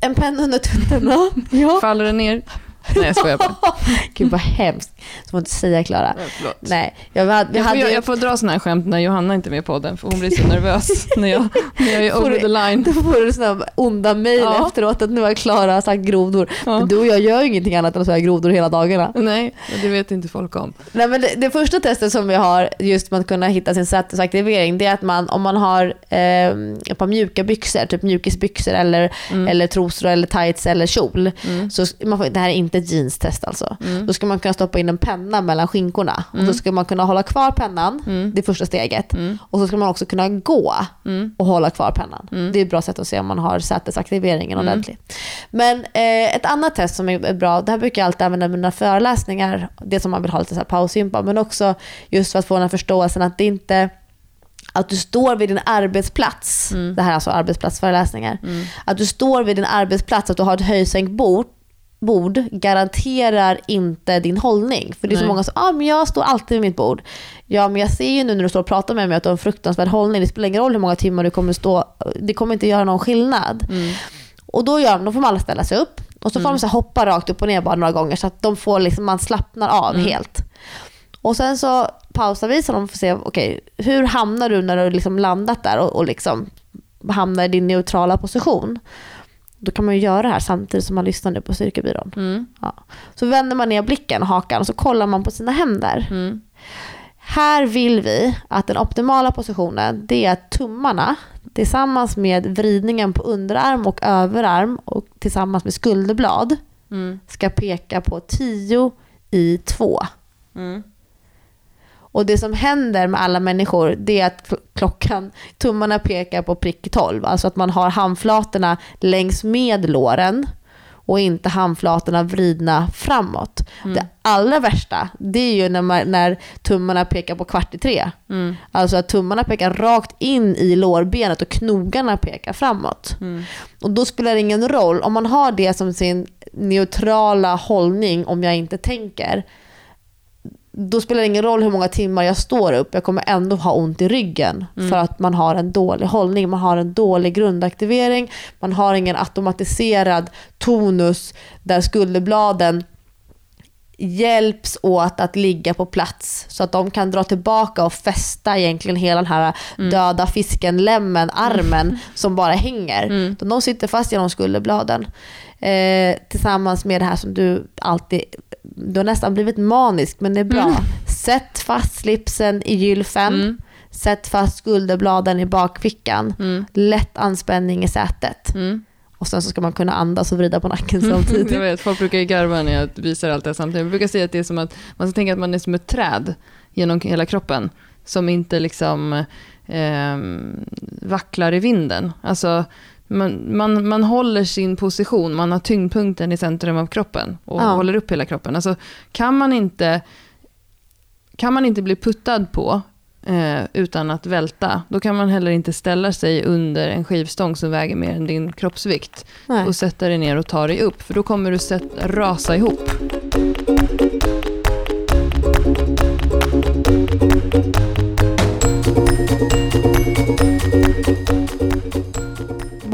en penna under tuttarna. ja. Faller den ner? Nej, jag skojar bara. Gud vad hemskt. Så får inte säga Klara. Förlåt. Nej, jag, hade, Jag får, jag, jag får dra såna här skämt när Johanna inte är med i podden, för hon blir så nervös när jag, när jag är over the line. Då får du såna onda mejl Ja. efteråt att nu har Klara sagt grodor. Ja. Men du och jag gör ju ingenting annat än att säga grodor hela dagarna. Nej, det vet inte folk om. Nej, men det, det första testet som vi har just med att kunna hitta sin satisaktivering det är att man om man har eh, ett par mjuka byxor, typ mjukisbyxor eller, Mm. eller trosor eller tights eller kjol. Mm. Så man får, det här är inte ett jeans-test alltså. Mm. Då ska man kunna stoppa in en penna mellan skinkorna och så ska man kunna hålla kvar pennan, Mm. det första steget. Mm. Och så ska man också kunna gå Mm. och hålla kvar pennan. Mm. Det är ett bra sätt att se om man har sätesaktiveringen Mm. ordentligt. Men eh, ett annat test som är bra, det här brukar jag alltid använda i mina föreläsningar, det som man vill ha lite så här pausgympa, men också just för att få den här förståelsen att det inte att du står vid din arbetsplats, Mm. det här är alltså arbetsplatsföreläsningar, Mm. att du står vid din arbetsplats, att du har ett höjsänkt bord, garanterar inte din hållning. För det är så Nej. många som ah, men jag står alltid vid mitt bord. Ja, men jag ser ju nu när du står och pratar med mig att du har en fruktansvärd hållning. Det spelar ingen roll hur många timmar du kommer stå, det kommer inte göra någon skillnad. Mm. Och då, gör, då får man alla ställa sig upp och så får de så hoppa rakt upp och ner bara några gånger så att de får liksom, man slappnar av Mm. helt. Och sen så pausar vi så de får se, okej, hur hamnar du när du liksom landat där och, och liksom hamnar i din neutrala position? Då kan man ju göra det här samtidigt som man lyssnar nu på styrkebyrån. Mm. Ja. Så vänder man ner blicken, hakan, och så kollar man på sina händer. Mm. Här vill vi att den optimala positionen det är att tummarna tillsammans med vridningen på underarm och överarm och tillsammans med skulderblad Mm. ska peka på 10 i 2. Mm. Och det som händer med alla människor det är att kl- klockan, tummarna pekar på prick 12. Alltså att man har handflatorna längs med låren och inte handflatorna vridna framåt. Mm. Det allra värsta det är ju när, man, när tummarna pekar på kvart i tre. Mm. Alltså att tummarna pekar rakt in i lårbenet och knogarna pekar framåt. Mm. Och då spelar det ingen roll, om man har det som sin neutrala hållning om jag inte tänker, då spelar det ingen roll hur många timmar jag står upp, jag kommer ändå ha ont i ryggen för att man har en dålig hållning, man har en dålig grundaktivering, man har ingen automatiserad tonus där skulderbladen hjälps åt att ligga på plats så att de kan dra tillbaka och fästa egentligen hela den här döda fisken-lämmen, armen som bara hänger. Mm. De sitter fast genom skulderbladen. Eh, tillsammans med det här som du alltid, du har nästan blivit manisk men det är bra. Mm. Sätt fast slipsen i gylfen. Mm. Sätt fast skulderbladen i bakfickan. Mm. Lätt anspänning i sätet. Och sen så ska man kunna andas och vrida på nacken samtidigt. Jag vet, folk brukar ju garva när jag visar allt det här samtidigt. Jag brukar säga att det är som att man ska tänka att man är som ett träd genom hela kroppen. Som inte liksom ehm, vacklar i vinden. Alltså, man, man, man håller sin position, man har tyngdpunkten i centrum av kroppen och Ja. håller upp hela kroppen. Alltså, kan, man inte, kan man inte bli puttad på eh, utan att välta, då kan man heller inte ställa sig under en skivstång som väger mer än din kroppsvikt Nej. och sätta dig ner och ta dig upp, för då kommer du sätt, rasa ihop.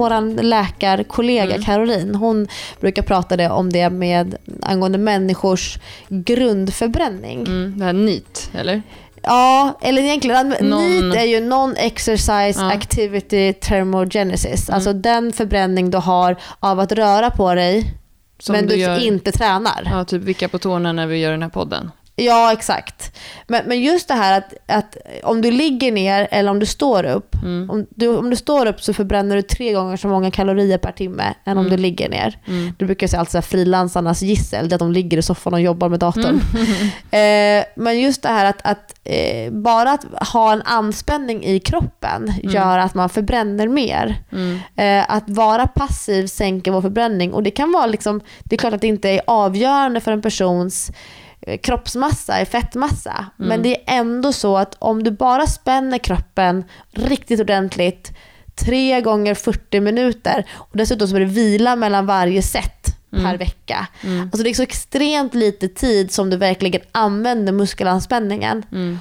Vår läkarkollega Mm. Caroline, hon brukar prata det om det med angående människors grundförbränning. Mm, det här NEAT, eller? Ja, eller egentligen, Non- NEAT är ju Non-Exercise Ja. Activity Thermogenesis. Mm. Alltså den förbränning du har av att röra på dig Som men du, gör, inte tränar. Ja, typ vicka på tårna när vi gör den här podden. Ja, exakt. Men, men just det här att, att om du ligger ner eller om du står upp. Mm. Om, du, om du står upp så förbränner du tre gånger så många kalorier per timme än om Mm. du ligger ner. Mm. Du brukar säga alltså frilansarnas gissel, det är att de ligger i soffan och jobbar med datorn. Mm. Eh, men just det här att, att eh, bara att ha en anspänning i kroppen gör att man förbränner mer. Mm. Eh, att vara passiv sänker vår förbränning och det kan vara liksom, det är klart att det inte är avgörande för en persons eh, kroppsmassa, fettmassa. Men det är ändå så att om du bara spänner kroppen riktigt ordentligt tre gånger 40 minuter och dessutom så är det vila mellan varje set per vecka. Mm. Alltså det är så extremt lite tid som du verkligen använder muskelanspänningen. Mm.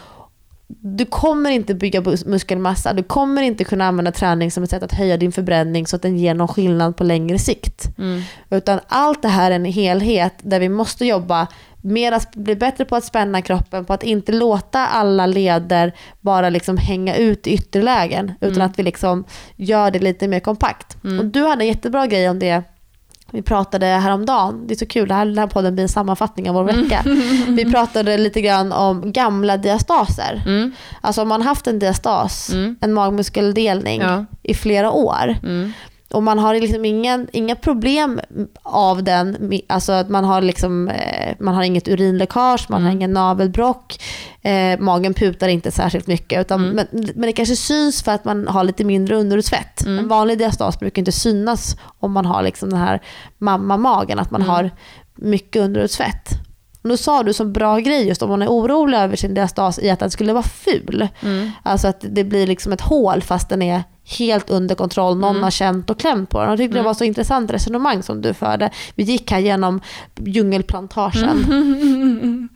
Du kommer inte bygga muskelmassa, du kommer inte kunna använda träning som ett sätt att höja din förbränning så att den ger någon skillnad på längre sikt. Mm. Utan allt det här är en helhet där vi måste jobba mer att bli bättre på att spänna kroppen, på att inte låta alla leder bara liksom hänga ut i ytterlägen, utan att vi liksom gör det lite mer kompakt. Och du hade en jättebra grej om det vi pratade häromdagen, det är så kul, det här, den här podden blir en sammanfattning av vår vecka. Vi pratade lite grann om gamla diastaser. Mm. Alltså om man haft en diastas, Mm. en magmuskeldelning Ja. i flera år Mm. Och man har liksom ingen, inga problem av den, alltså att man har, liksom, eh, man har inget urinläckage, man har ingen navelbrock, eh, magen putar inte särskilt mycket. Utan, men, men det kanske syns för att man har lite mindre underutsvett. En vanlig diastas brukar inte synas om man har liksom den här mammamagen, att man har mycket underutsvett. Nu sa du som bra grej just om man är orolig över sin diastas i att den skulle vara ful. Mm. Alltså att det blir liksom ett hål fast den är helt under kontroll. Någon har känt och klämt på den. Jag tyckte det var så intressant resonemang som du förde. Vi gick här genom djungelplantagen.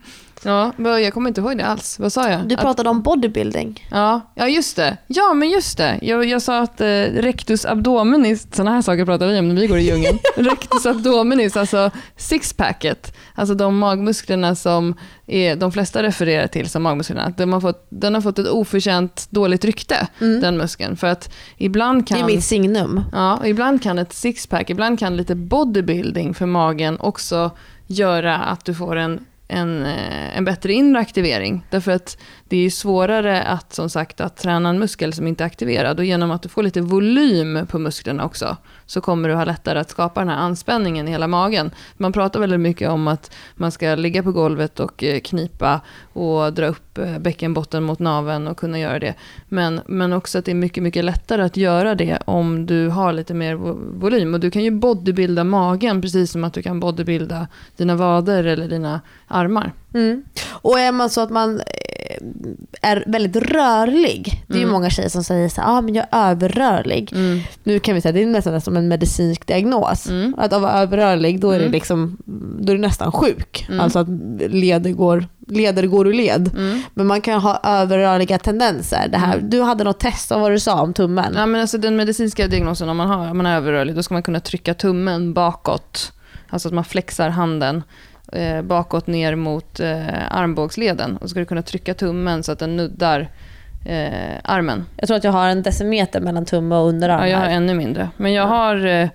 Ja, men jag kommer inte ihåg det alls. Vad sa jag? Du Att- pratade om bodybuilding. Ja, ja, just det. Ja, men just det. Jag, jag sa att eh, rectus abdominis, sådana här saker pratar vi om när vi går i djungeln. rectus abdominis, alltså sixpacket, alltså de magmusklerna som är, de flesta refererar till som magmusklerna, att de har fått, den har fått ett oförtjänt dåligt rykte, den muskeln. För att ibland Det kan... är mitt signum. Ja, ibland kan ett sixpack, ibland kan lite bodybuilding för magen också göra att du får en, en, eh, en bättre inre aktivering. Därför att det är ju svårare att, som sagt, att träna en muskel som inte är aktiverad. Och genom att du får lite volym på musklerna också, så kommer du ha lättare att skapa den här anspänningen i hela magen. Man pratar väldigt mycket om att man ska ligga på golvet och eh, knipa och dra upp eh, bäckenbotten mot naveln och kunna göra det. Men, men också att det är mycket, mycket lättare att göra det om du har lite mer volym. Och du kan ju bodybuilda magen precis som att du kan bodybuilda dina vader eller dina armar. Mm. Och är man så att man är väldigt rörlig, det är ju Mm. många tjejer som säger så här, ah, men jag är överrörlig. Nu kan vi säga det är nästan som en medicinsk diagnos. Mm. Att vara överrörlig, då är, det Mm. liksom, då är du nästan sjuk. Mm. Alltså att leder går, leder går ur led. Mm. Men man kan ha överrörliga tendenser. Det här, Du hade något test av vad du sa om tummen. Ja, men alltså den medicinska diagnosen, om man, har, om man är överrörlig, då ska man kunna trycka tummen bakåt. Alltså att man flexar handen eh, bakåt ner mot eh, armbågsleden. Och så ska du kunna trycka tummen så att den nuddar eh, armen. Jag tror att jag har en decimeter mellan tumme och underarm. Ja, jag har ännu mindre. Men jag har, eh,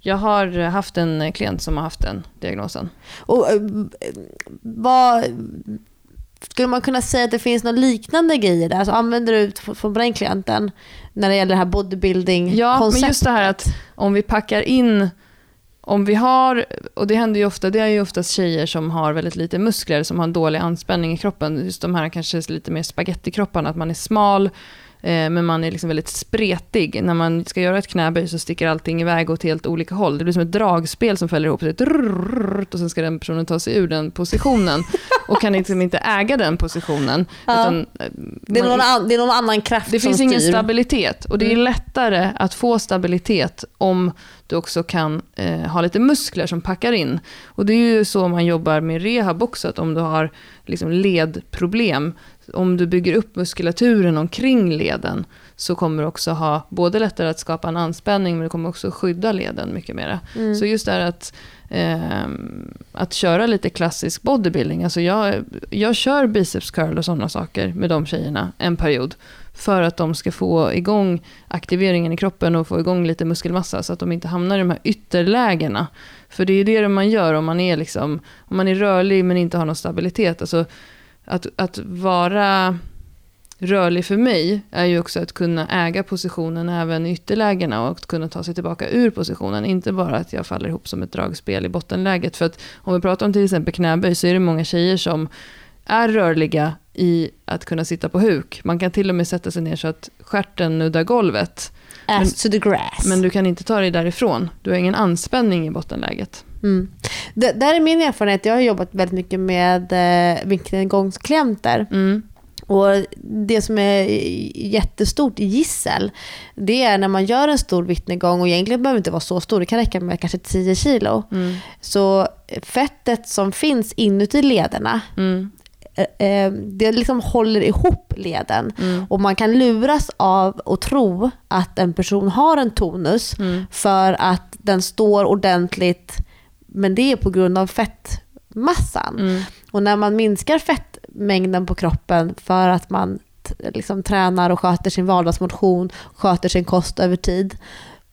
jag har haft en klient som har haft den diagnosen. Och, eh, vad, skulle man kunna säga att det finns några liknande grejer där? Alltså, använder du f- från den klienten när det gäller det här bodybuilding-konceptet? Ja, men just det här att om vi packar in, om vi har, och det händer ju ofta, det är ju oftast tjejer som har väldigt lite muskler, som har en dålig anspänning i kroppen. Just de här kanske lite mer spagettikropparna, att man är smal, eh, men man är liksom väldigt spretig. När man ska göra ett knäböj så sticker allting iväg åt helt olika håll. Det blir som ett dragspel som fäller ihop sig. Och sen ska den personen ta sig ur den positionen. Och kan liksom inte äga den positionen. Ja. Utan, eh, Det är, man- någon an, det är någon annan kraft det som finns ingen styr. stabilitet och det är Mm. lättare att få stabilitet om du också kan eh, ha lite muskler som packar in. Och det är ju så man jobbar med rehab också, att om du har liksom ledproblem, om du bygger upp muskulaturen omkring leden, så kommer du också ha både lättare att skapa en anspänning, men du kommer också skydda leden mycket mer. Mm. Så just det här att, ehm, att köra lite klassisk bodybuilding, alltså jag, jag kör biceps curl och sådana saker med de tjejerna en period för att de ska få igång aktiveringen i kroppen och få igång lite muskelmassa så att de inte hamnar i de här ytterlägena. För det är det man gör om man är, liksom, om man är rörlig men inte har någon stabilitet. Alltså att, att vara rörlig för mig är ju också att kunna äga positionen även i ytterlägena och att kunna ta sig tillbaka ur positionen. Inte bara att jag faller ihop som ett dragspel i bottenläget. För att om vi pratar om till exempel knäböj så är det många tjejer som är rörliga i att kunna sitta på huk. Man kan till och med sätta sig ner så att stjärten nuddar golvet. Ass to the grass. Men du kan inte ta dig därifrån. Du har ingen anspänning i bottenläget. Mm. Det, där är min erfarenhet. Jag har jobbat väldigt mycket med eh, vinknedgångsklienter. Mm. Och det som är jättestort i gissel, det är när man gör en stor vittnegång, och egentligen behöver det inte vara så stor, det kan räcka med kanske 10 kilo. Mm. Så fettet som finns inuti lederna, Mm. Eh, eh, det liksom håller ihop leden. Mm. Och man kan luras av att tro att en person har en tonus Mm. för att den står ordentligt, men det är på grund av fettmassan. Mm. Och när man minskar fettmängden på kroppen för att man liksom tränar och sköter sin vardagsmotion, sköter sin kost över tid,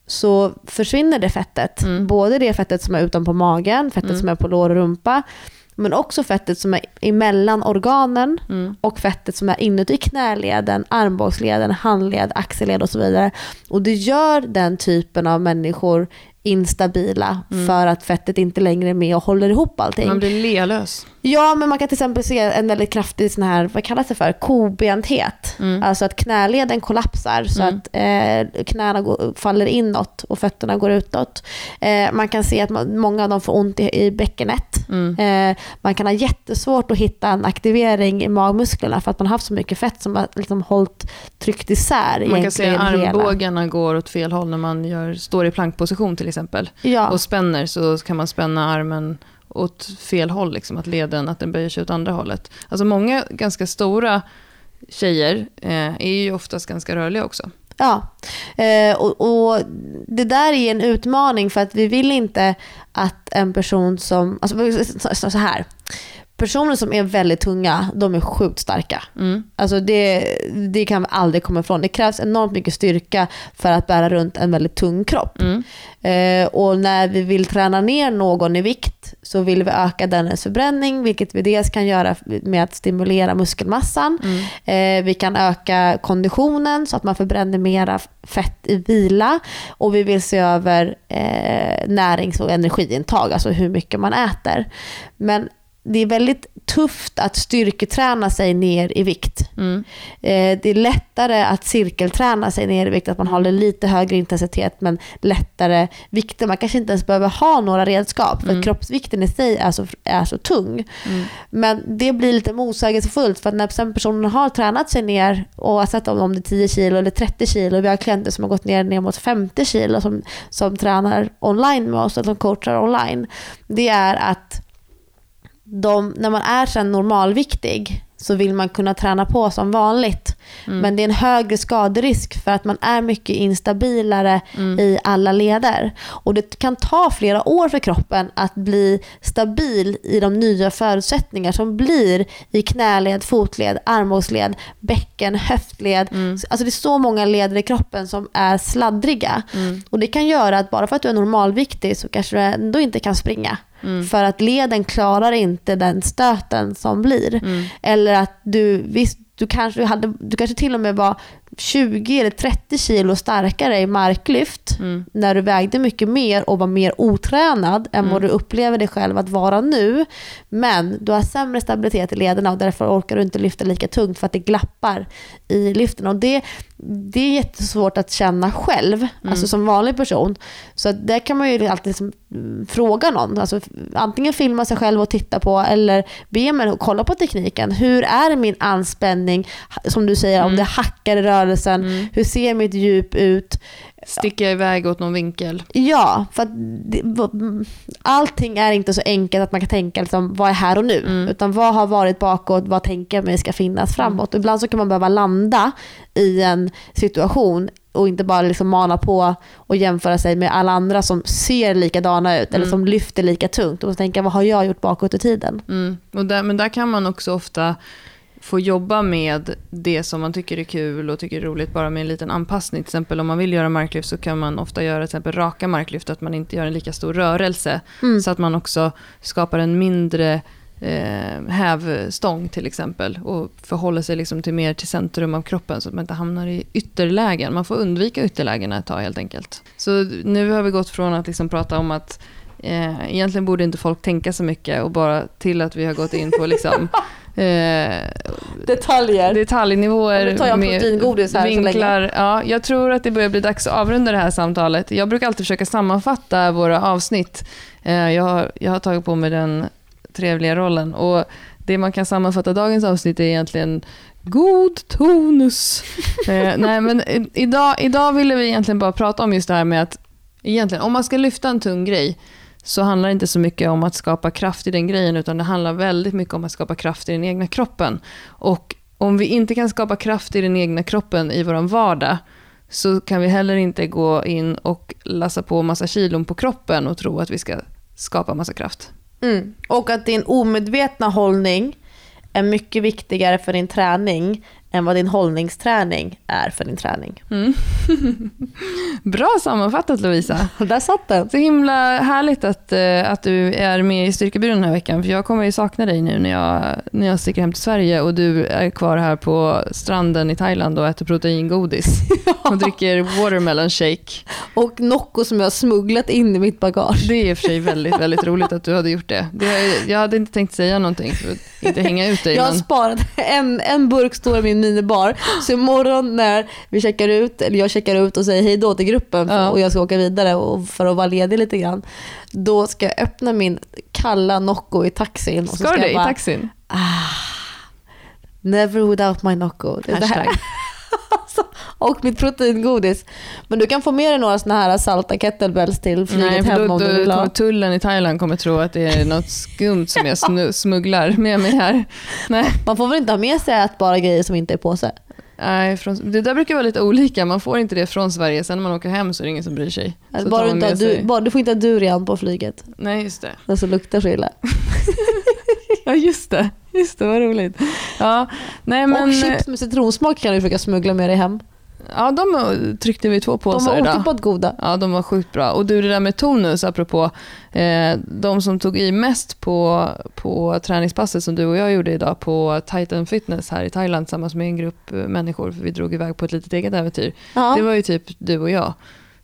så försvinner det fettet. Mm. Både det fettet som är utanpå magen, fettet Mm. som är på lår och rumpa, men också fettet som är emellan organen Mm. och fettet som är inuti knäleden, armbågsleden, handled, axelled och så vidare. Och det gör den typen av människor instabila Mm. för att fettet inte längre är med och håller ihop allting. Man blir lelös. Ja, men man kan till exempel se en väldigt kraftig sån här, vad kallas det för, kobenthet. Mm. Alltså att knäleden kollapsar så Mm. att eh, knäna går, faller inåt och fötterna går utåt. Eh, man kan se att man, många av dem får ont i, i bäckenet. Mm. Eh, man kan ha jättesvårt att hitta en aktivering i magmusklerna för att man har haft så mycket fett som har liksom hållit tryckt isär Man kan se att egentligen hela. armbågarna går åt fel håll när man gör, står i plankposition till exempel. Ja. Och spänner så kan man spänna armen åt fel håll, liksom, att leden att den böjer sig åt andra hållet. Alltså många ganska stora tjejer eh, är ju oftast ganska rörliga också. Ja, eh, och, och det där är en utmaning för att vi vill inte att en person som, alltså så- här, personer som är väldigt tunga, de är sjukt starka. Mm. Alltså det, det kan vi aldrig komma ifrån. Det krävs enormt mycket styrka för att bära runt en väldigt tung kropp. Mm. Eh, och när vi vill träna ner någon i vikt så vill vi öka dennes förbränning, vilket vi dels kan göra med att stimulera muskelmassan. Mm. Eh, vi kan öka konditionen så att man förbränner mera fett i vila. Och vi vill se över eh, närings och energiintag, alltså hur mycket man äter. Men det är väldigt tufft att styrketräna sig ner i vikt. Mm. Eh, det är lättare att cirkelträna sig ner i vikt, att man håller lite högre intensitet men lättare vikter. Man kanske inte ens behöver ha några redskap för Mm. kroppsvikten i sig är så, är så tung. Mm. Men det blir lite motsägelsefullt för att när sen personen har tränat sig ner och har sett om om det är 10 kilo eller 30 kilo, vi har klienter som har gått ner, ner mot 50 kilo som, som tränar online med oss, eller som coachar online, det är att de, när man är sen normalviktig så vill man kunna träna på som vanligt. Mm. Men det är en högre skaderisk för att man är mycket instabilare Mm. i alla leder. Och det kan ta flera år för kroppen att bli stabil i de nya förutsättningar som blir i knäled, fotled, armbågsled, bäcken, höftled. Mm. Alltså det är så många leder i kroppen som är sladdriga. Mm. Och det kan göra att bara för att du är normalviktig så kanske du ändå inte kan springa. Mm. För att leden klarar inte den stöten som blir. Mm. Eller att du, visst, du kanske, hade, du kanske till och med var 20 eller 30 kilo starkare i marklyft Mm. när du vägde mycket mer och var mer otränad än vad Mm. du upplever dig själv att vara nu. Men du har sämre stabilitet i lederna och därför orkar du inte lyfta lika tungt för att det glappar i lyften. Och det, det är jättesvårt att känna själv, alltså som vanlig person. Så där kan man ju alltid liksom, mm, fråga någon. Alltså, antingen filma sig själv och titta på eller be mig att kolla på tekniken. Hur är min anspänning? Som du säger, om Mm. det hackar i rörelsen. Mm. Hur ser mitt djup ut? Sticka iväg åt någon vinkel. Ja, för att det, allting är inte så enkelt att man kan tänka liksom, vad är här och nu? Mm. Utan vad har varit bakåt, vad tänker jag mig ska finnas framåt? Och ibland så kan man behöva landa i en situation och inte bara liksom mana på och jämföra sig med alla andra som ser likadana ut eller Mm. som lyfter lika tungt. Och tänka, vad har jag gjort bakåt i tiden? Mm. Och där, men där kan man också ofta få jobba med det som man tycker är kul och tycker är roligt bara med en liten anpassning. Till exempel om man vill göra marklyft så kan man ofta göra till exempel raka marklyft, att man inte gör en lika stor rörelse. Mm. Så att man också skapar en mindre eh, hävstång till exempel och förhåller sig liksom till mer till centrum av kroppen så att man inte hamnar i ytterlägen. Man får undvika ytterlägena ett tag helt enkelt. Så nu har vi gått från att liksom prata om att eh, egentligen borde inte folk tänka så mycket och bara till att vi har gått in på liksom Detaljer. detaljnivåer Nu tar jag proteingodis här så vinklar. Ja, jag tror att det börjar bli dags att avrunda det här samtalet. Jag brukar alltid försöka sammanfatta våra avsnitt. Eh, Jag har, jag har tagit på mig den trevliga rollen. Och det man kan sammanfatta dagens avsnitt är egentligen god tonus. eh, nej, men idag, idag ville vi egentligen bara prata om just det här med att egentligen, om man ska lyfta en tung grej så handlar det inte så mycket om att skapa kraft i den grejen utan det handlar väldigt mycket om att skapa kraft i den egna kroppen. Och om vi inte kan skapa kraft i den egna kroppen i vår vardag så kan vi heller inte gå in och lassa på massa kilon på kroppen och tro att vi ska skapa massa kraft. Mm. Och att din omedvetna hållning är mycket viktigare för din träning än vad din hållningsträning är för din träning. Mm. Bra sammanfattat Lovisa. Där satt den. Så himla härligt att, eh, att du är med i Styrkebyrån den här veckan. För jag kommer ju sakna dig nu när jag, när jag sticker hem till Sverige och du är kvar här på stranden i Thailand och äter proteingodis. Och dricker watermelon shake. Och Nocco som jag har smugglat in i mitt bagage. Det är i och för sig väldigt, väldigt roligt att du hade gjort det. det jag hade inte tänkt säga någonting för att inte hänga ut dig. Jag har Men sparat en, en burk står i min minibar. Så imorgon när vi checkar ut, eller jag checkar ut och säger hej då till gruppen Ja. och jag ska åka vidare och för att vara ledig lite grann. Då ska jag öppna min kalla Nocco i taxin. Och så ska du ska det jag i bara, taxin? Never without my Nocco. Det är det här. Hashtag. Och mitt proteingodis. Men du kan få med dig några såna här salta kettlebells till flyget Nej, hem då, om du vill ha. tullen i Thailand kommer tro att det är något skumt som jag snu- smugglar med mig här. Nej, Man får väl inte ha med sig ätbara grejer som inte är påse? nej från, det där brukar vara lite olika. Man får inte det från Sverige. Sen när man åker hem så är det ingen som bryr sig. Så Alltså, bara du, inte du, bara, du får inte ha durian på flyget. Nej, just det. Den som luktar så illa. Ja, just det. Just det, vad roligt. Ja, nej men... och chips med citronsmak kan du försöka smuggla med dig hem. Ja, de tryckte vi två De påsar var idag. otippat goda. Ja, de var sjukt bra. Och du, det där med tonus, apropå, eh, de som tog i mest på, på träningspasset som du och jag gjorde idag på Titan Fitness här i Thailand tillsammans med en grupp eh, människor, för vi drog iväg på ett litet eget äventyr. Ja. Det var ju typ du och jag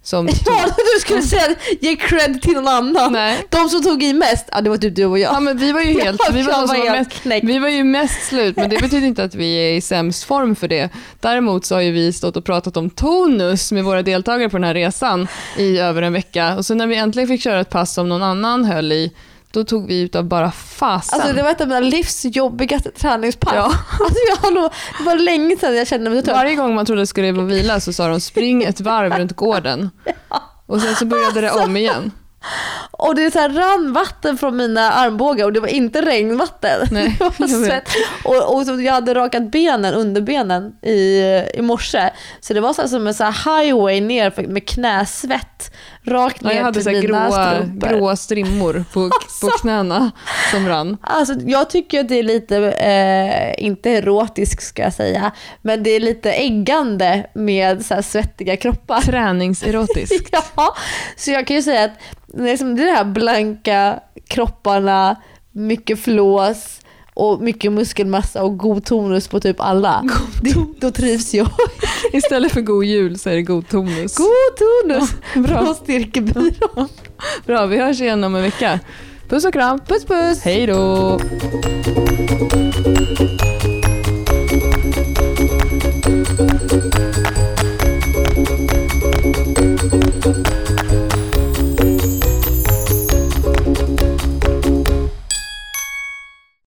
som tog... Ja, du skulle säga ge cred till någon annan. Nej. De som tog i mest, ja, det var typ du och jag. Ja, men vi var ju helt, vi var, som var helt mest, vi var ju mest slut, men det betyder inte att vi är i sämst form för det. Däremot så har ju vi stått och pratat om tonus med våra deltagare på den här resan i över en vecka. Och så när vi äntligen fick köra ett pass som någon annan höll i, då tog vi ut av bara fasen. Alltså det var ett av mina livs jobbigaste träningspass. Ja. Alltså, jag har nog, det var länge sedan jag kände mig så trött. Varje gång man trodde det skulle vara vila så sa de spring ett varv runt gården. Och sen så började det om igen. Och det så här rann vatten från mina armbågar och det var inte regnvatten. Nej, det var jag vet. svett. Och, och så jag hade rakat benen, underbenen i, i morse. Så det var så som en så highway ner med knäsvett. Rakt ner jag hade till mina gråa, strumpor. gråa strimmor på, på knäna som rann. Alltså, jag tycker att det är lite, eh, inte erotiskt ska jag säga, men det är lite äggande med så svettiga kroppar. Träningserotiskt. Ja, så jag kan ju säga att det är, som det är de här blanka kropparna, mycket flås och mycket muskelmassa och god tonus på typ alla. Det, då trivs jag. Istället för god jul så är det god tonus. God tonus Bra. på styrkebyrån. Bra, vi hörs igen om en vecka. Puss och kram. Puss puss! Hej då!